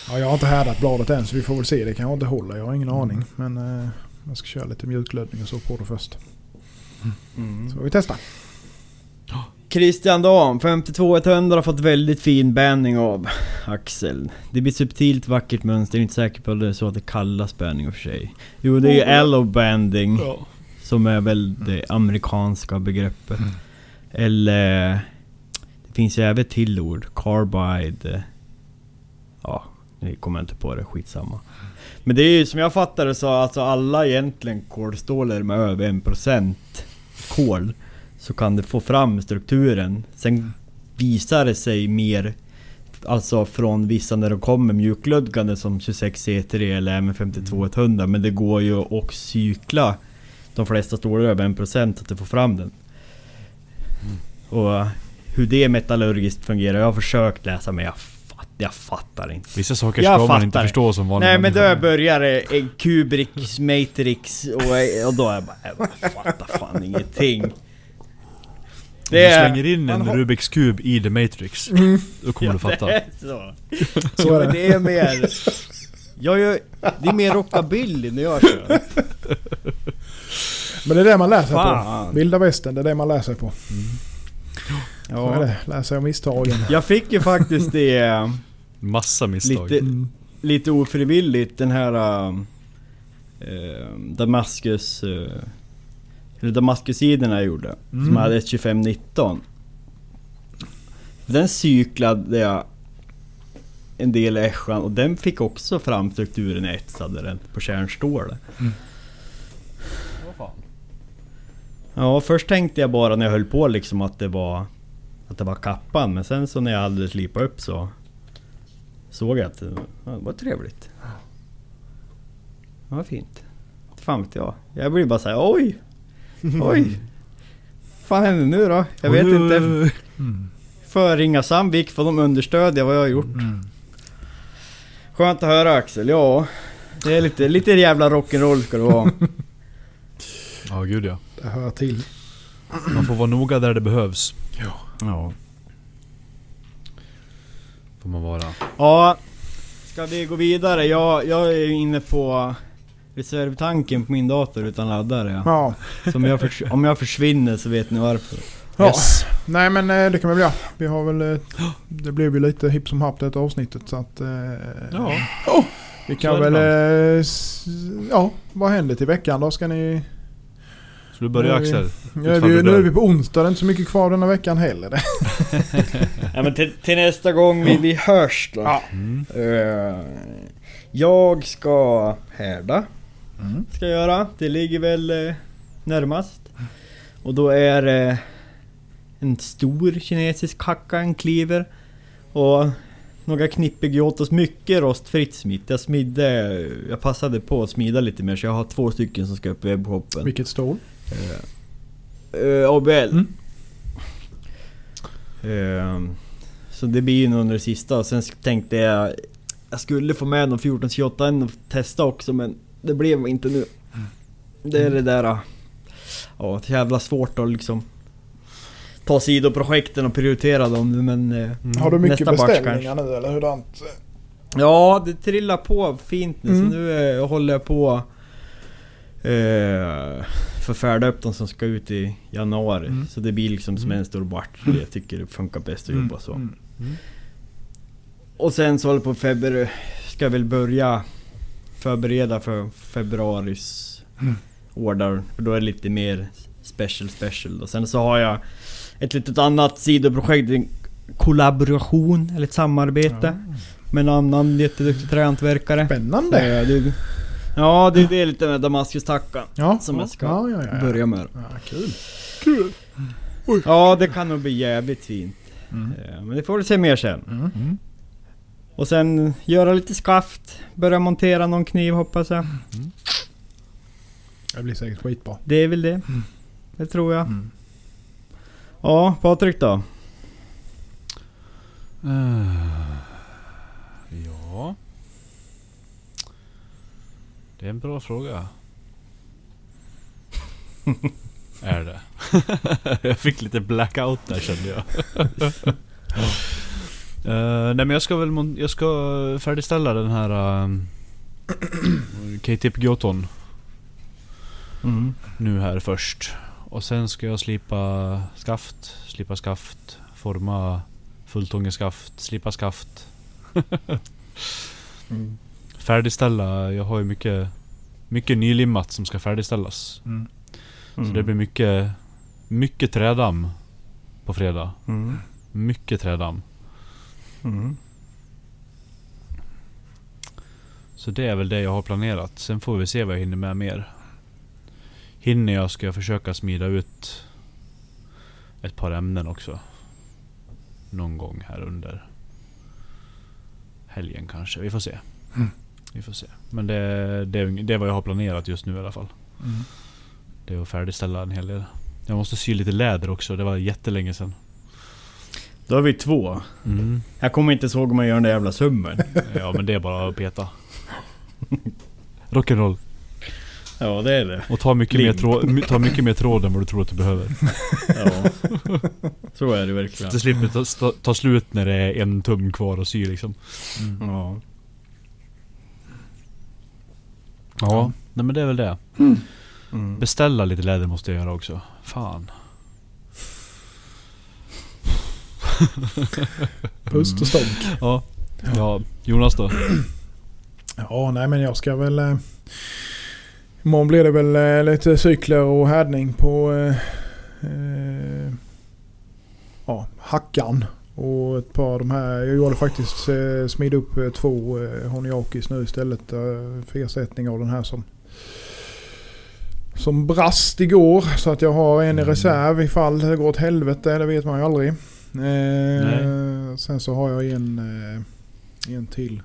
Ja, jag har inte härdat bladet än så vi får väl se. Det kanske inte håller. Jag har ingen aning. Men eh, jag ska köra lite mjuklödning och så på det först. Mm. Så vi testa. Christian Dam, 52100 har fått väldigt fin banding av Axel. Det blir subtilt vackert mönster, jag är inte säker på att det är så att det kallas banding i och för sig. Jo det är ju allow banding som är väl det amerikanska begreppet. Mm. Eller... Det finns ju även till ord, carbide. Ja, nu kommer jag inte på det, skitsamma. Men det är ju som jag fattar det så alltså alla egentligen kolstålar med över 1% kol så kan det få fram strukturen. Sen visar det sig mer Alltså från vissa när de kommer mjuklödgande som 26 C3 eller även 52100 Men det går ju att cykla de flesta stålar över 1% att du får fram den. Och hur det metallurgiskt fungerar, jag har försökt läsa men jag, fatt, jag fattar inte. Vissa saker Jag ska man inte fattar. förstå som vanlig Nej men då börjar det en Kubricks Matrix och, och då är jag bara, jag fattar fan ingenting. Om du slänger in en har- Rubiks kub i The Matrix, då kommer du fatta. Det är så. Så Ja, är men det. det är mer... Jag gör, det är mer rockabilly när jag kör. Men det är det man lär sig Fan. på. Vilda västern, det är det man lär sig på. Så är Ja. det. Sig av misstagen. Jag fick ju faktiskt det Massa misstag. lite, Mm. lite ofrivilligt den här... Uh, Damaskus... Uh, eller Damaskussidorna jag gjorde. Som Mm. hade ett 2519. Den cyklade jag en del i ässjan och den fick också fram strukturen i etsade den på kärnstål. Ja, först tänkte jag bara när jag höll på liksom att det var Att det var kappan, men sen så när jag hade slipat upp så Såg jag att det var trevligt. Det var fint. Fan vet jag. Jag blir bara såhär oj! Oj! fan händer nu då? Jag vet inte. Mm. För ringa Sandvik för de understödja vad jag har gjort. Mm. Skönt att höra Axel, ja. Det är lite, lite jävla rock'n'roll ska det vara. Ja, gud ja. Det hör till. Man får vara noga där det behövs. ja. Får man vara. Ja, ska vi gå vidare? Jag, jag är inne på reservtanken på min dator utan laddare. Ja. Ja. Så om jag, förs- om jag försvinner så vet ni varför. ja. Yes. Nej men eh, det kan vi väl göra. Vi har väl... eh, Det blev ju lite hipp som happ det avsnittet så att... eh, Ja. Vi så kan väl... s- Ja, vad händer till veckan då? Ska ni... Så du börjar Nu är vi- Axel. Nu är, vi, nu är vi på onsdag, det är inte så mycket kvar denna veckan heller. Ja, men till, till nästa gång vi, vi hörs då. Ja. Mm. Jag ska härda. Mm. Ska göra. Det ligger väl eh, närmast. Och då är det en stor kinesisk hacka, en kliver. Och några knippegyotos, mycket rostfritt smitt. Jag smidde, jag passade på att smida lite mer så jag har två stycken som ska upp i webbshoppen. Vilket stål? Uh, ABL. Mm. Ehm, så det blir ju nog under det sista. Sen tänkte jag... Jag skulle få med de 1428 och testa också men det blev inte nu. Det är det där... ah, Ja, det är jävla svårt att liksom... Ta sidoprojekten och prioritera dem men... eh, Mm. Har du mycket beställningar nu eller hurdant? Ja, det trillar på fint nu Mm. så nu eh, håller jag på... Eh, förfärda upp de som ska ut i januari. Mm. Så det blir liksom som Mm. en stor batch. Jag tycker det funkar bäst att jobba så. Mm. Och sen så håller jag på februari... Ska jag väl börja förbereda för februaris Mm. order. För då är det lite mer special special. Och sen så har jag ett litet annat sidoprojekt. En kollaboration eller ett samarbete. Med en annan jätteduktig trähantverkare. Spännande. Eh, det- Ja, det, det är lite med Damaskus-tackan Ja, som jag ska ja, ja, ja, ja. börja med. Ja, kul. Ja, det kan nog bli jävligt fint. Mm. Eh, Men det får vi se mer sen. Mm. Mm. Och sen göra lite skaft. Börja montera någon kniv hoppas jag. Det blir säkert skitbra. Det är väl det. Det tror jag. Mm. Ja, Patrik då? Eh, ja. Det är en bra fråga. är det? jag fick lite blackout där kände jag. Eh, nej men jag ska väl jag ska färdigställa den här um, K-tip Goton Mm. nu här först. Och sen ska jag slipa skaft, slipa skaft, forma fulltångeskaft, slipa skaft. Mm. Färdigställa, jag har ju mycket, mycket nylimmat som ska färdigställas. Mm. Så det blir mycket, mycket trädamm på fredag. Mm. Mycket trädamm. Mm. Så det är väl det jag har planerat. Sen får vi se vad jag hinner med mer. Hinner jag ska jag försöka smida ut ett par ämnen också. Någon gång här under helgen kanske. Vi får se. Mm. Vi får se. Men det, det, det är vad jag har planerat just nu i alla fall. Mm. Det är att färdigställa en hel del. Jag måste sy lite läder också. Det var jättelänge sedan. Då har vi två. Mm. Jag kommer inte ihåg om man gör den där jävla summen. Ja men det är bara att peta. Rock'n'roll. ja, det är det. Och ta mycket, mer tråd, ta mycket mer tråd än vad du tror att du behöver. Ja. Så är det verkligen. Det slipper ta, ta, ta slut när det är en tum kvar att sy liksom. Ja. Ja, nej men det är väl det. Mm. Beställa lite läder måste jag göra också. Fan. Pust och stånk. Ja. Ja, Jonas då? Ja, nej men jag ska väl... Eh, imorgon blir det väl eh, lite cykler och härdning på... Eh, eh, ja, hackan. Och ett par av de här. Jag gjorde faktiskt eh, smid upp eh, två eh, Honiakis nu istället. Eh, för ersättning av den här som... Som brast igår. Så att jag har en i Mm. reserv ifall det går åt helvete. Det vet man ju aldrig. Eh, sen så har jag en, eh, en till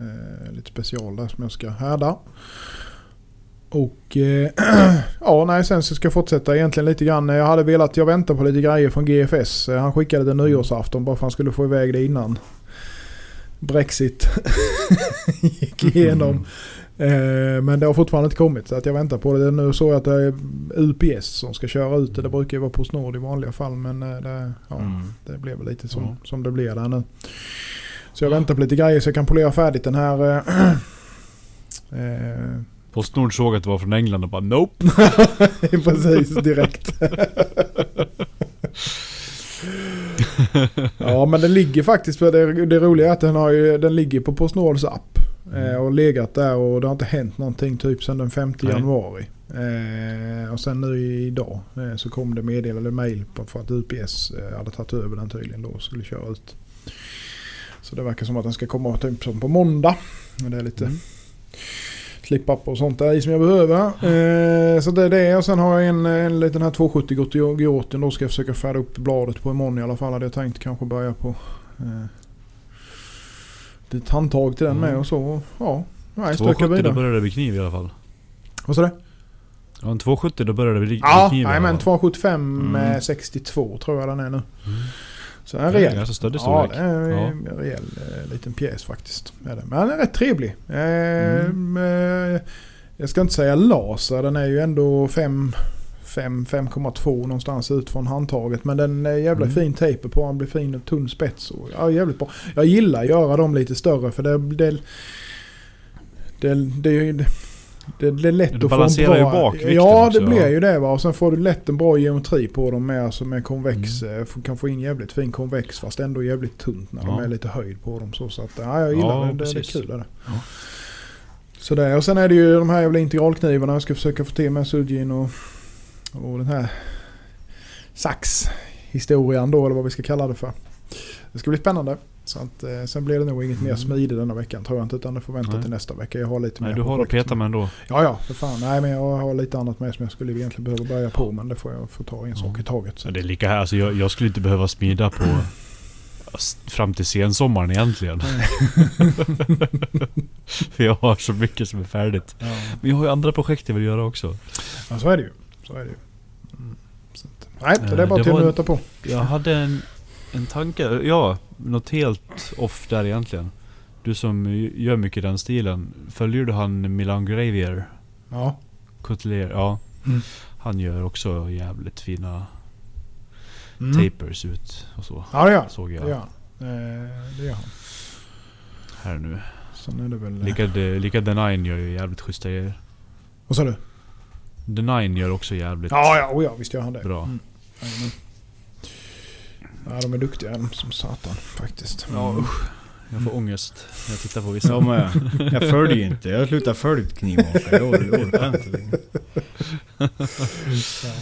Eh, lite special där som jag ska härda. Och eh, ja, nej, sen så ska jag fortsätta egentligen lite grann. Jag hade velat, jag väntar på lite grejer från GFS. Eh, Han skickade det nyårsafton bara för att han skulle få iväg det innan Brexit gick igenom. Eh, men det har fortfarande inte kommit så att jag väntar på det. Nu såg jag att det är UPS som ska köra ut det. Det brukar ju vara Postnord i vanliga fall men eh, det, ja, Mm. det blir väl lite som, Ja. som det blir där nu. Så jag väntar på lite grejer så jag kan polera färdigt den här. eh, eh, Postnord såg att det var från England och bara Nope. Precis, direkt. ja men den ligger faktiskt, det, det roliga är att den, har ju, den ligger på Postnords app. Eh, och legat där och det har inte hänt någonting typ sedan den 5 Nej. januari. Eh, och sen nu idag eh, så kom det meddelande mail på för att UPS eh, hade tagit över den tydligen då och skulle köra ut. Så det verkar som att den ska komma typ som på måndag. Men det är lite Mm. slip-up och sånt där i som jag behöver. Eh, så det är det. Och sen har jag en, en liten här 270 Gioten. Då ska jag försöka färda upp bladet på imorgon i alla fall. Hade jag tänkt kanske börja på eh, ett handtag till den Mm. med och så. Ja, nej, stöka 270 då började det vid kniv i alla fall. Vad sa du? Ja en 270 då började det vid Ja, kniv nej, men fall. 275 Mm. med 62 tror jag den är nu. Mm. Så är rejäl. ganska stöddig Ja, storlek. det är Ja. en rejäl eh, liten pjäs faktiskt. Är det. Men den är rätt trevlig. Eh, eh, jag ska inte säga laser. Den är ju ändå 5 5 5,2 någonstans ut från handtaget. Men den är jävla Mm. fin taper på. Den blir fin och tunn spets. Och, ja, jävligt bra. Jag gillar att göra dem lite större för det, det, det, det, ju- det, det är lätt Du att få en balanserar ju bra... bakvikten Ja, också, det blir ja. ju det va. Och sen får du lätt en bra geometri på dem med, alltså med konvex. Mm. eh, Kan få in jävligt fin konvex fast ändå jävligt tunt när de Ja. är lite höjd på dem. Så, så att, ja, jag gillar Ja, det. det. Det är kul. Det. Ja. Så där. Och sen är det ju de här jävla integralknivarna jag ska försöka få till med Sudgin och, och den här saxhistorien då eller vad vi ska kalla det för. Det ska bli spännande. Så att, eh, sen blir det nog inget mer smidigt denna veckan tror jag inte. Utan det får vänta Nej. till nästa vecka. Jag har lite Nej, mer du har att peta med ändå. Ja, ja, för fan. Nej, men jag har lite annat med som jag skulle egentligen behöva börja på. Men det får jag få ta en sak i taget. Så. Ja, det är lika här. Alltså, jag, jag skulle inte behöva smida på fram till sensommaren egentligen. För jag har så mycket som är färdigt. Ja. Men jag har ju andra projekt jag vill göra också. ja, så är det ju. Så är det ju. Mm. Att, nej, det är Eh, bara det till att nöta på. Jag hade en, en tanke. Ja, något helt off där egentligen. Du som gör mycket i den stilen. Följer du han Milan Gravier? Ja. Coutelier? Ja. Mm. Han gör också jävligt fina Mm. tapers ut och så. Ja, det gör. Såg Det jag gör han. Eh, det gör han. här nu. Sen är det väl... Lika, de, lika The Nine gör ju jävligt schyssta grejer. Vad sa du? The Nine gör också jävligt Ja, ja, oh, ja, visst gör han det. bra. Mm. Jajamän. Ja, de är duktiga de som satan faktiskt. Ja usch. Jag får ångest när jag tittar på vissa. Jag med. Jag följer ju inte. Jag slutar följa knivmakare. Jag or- jag orkar inte längre.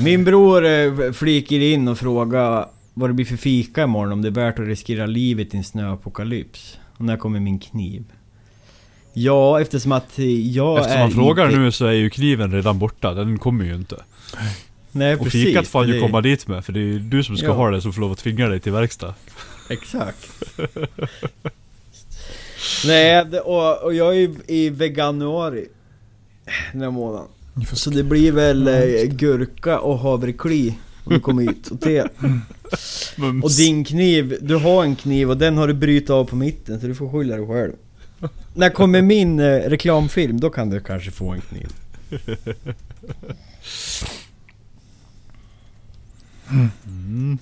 Min bror eh, flikar in och frågar vad det blir för fika imorgon. Om det är värt att riskera livet i en snöapokalyps. Och när kommer min kniv? Ja, eftersom att jag Eftersom är man frågar inte- nu så är ju kniven redan borta. Den kommer ju inte. Nej Och precis. fikat får han ju det- komma dit med. För det är ju du som ska Ja. ha det som får lov att tvinga dig till verkstad. Exakt. Nej, det, och, och jag är ju i veganuari den här månaden. Så det blir väl eh, gurka och havrekli om du kommer hit och te. Mums. Och din kniv, du har en kniv och den har du brutit av på mitten så du får skylla dig själv. När kommer min eh, reklamfilm, då kan du kanske få en kniv. Mm.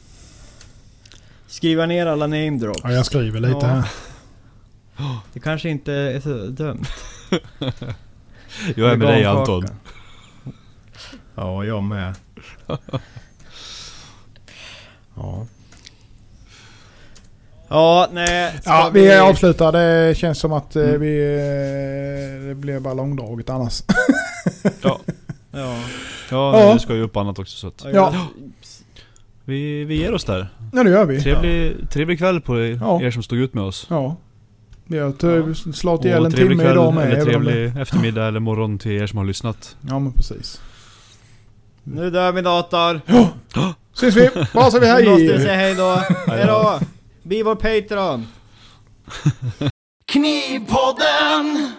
Skriva ner alla name drops. Ja, jag skriver lite Ja. här. Det kanske inte är så dumt. Jag är med dig Anton. Ja, jag med. ja. Ja, nej. Ja, vi avslutar. Det känns som att eh, Mm. vi... eh, Det blir bara långdraget annars. Ja. Ja. Ja, Ja. du ska ju upp annat också så att Ja. vi, vi ger oss där. Ja, det gör vi. Trevlig, trevlig kväll på er, Ja. er som stod ut med oss. Ja. Vi har slagit ihjäl en trevlig timme idag med. eller trevlig eftermiddag eller morgon till er som har lyssnat. Ja, men precis. Nu dör min dator. Syns vi! Bara så vi Nu måste vi hej! säga hej då. Hej då. Bli vår Patreon. Knivpodden!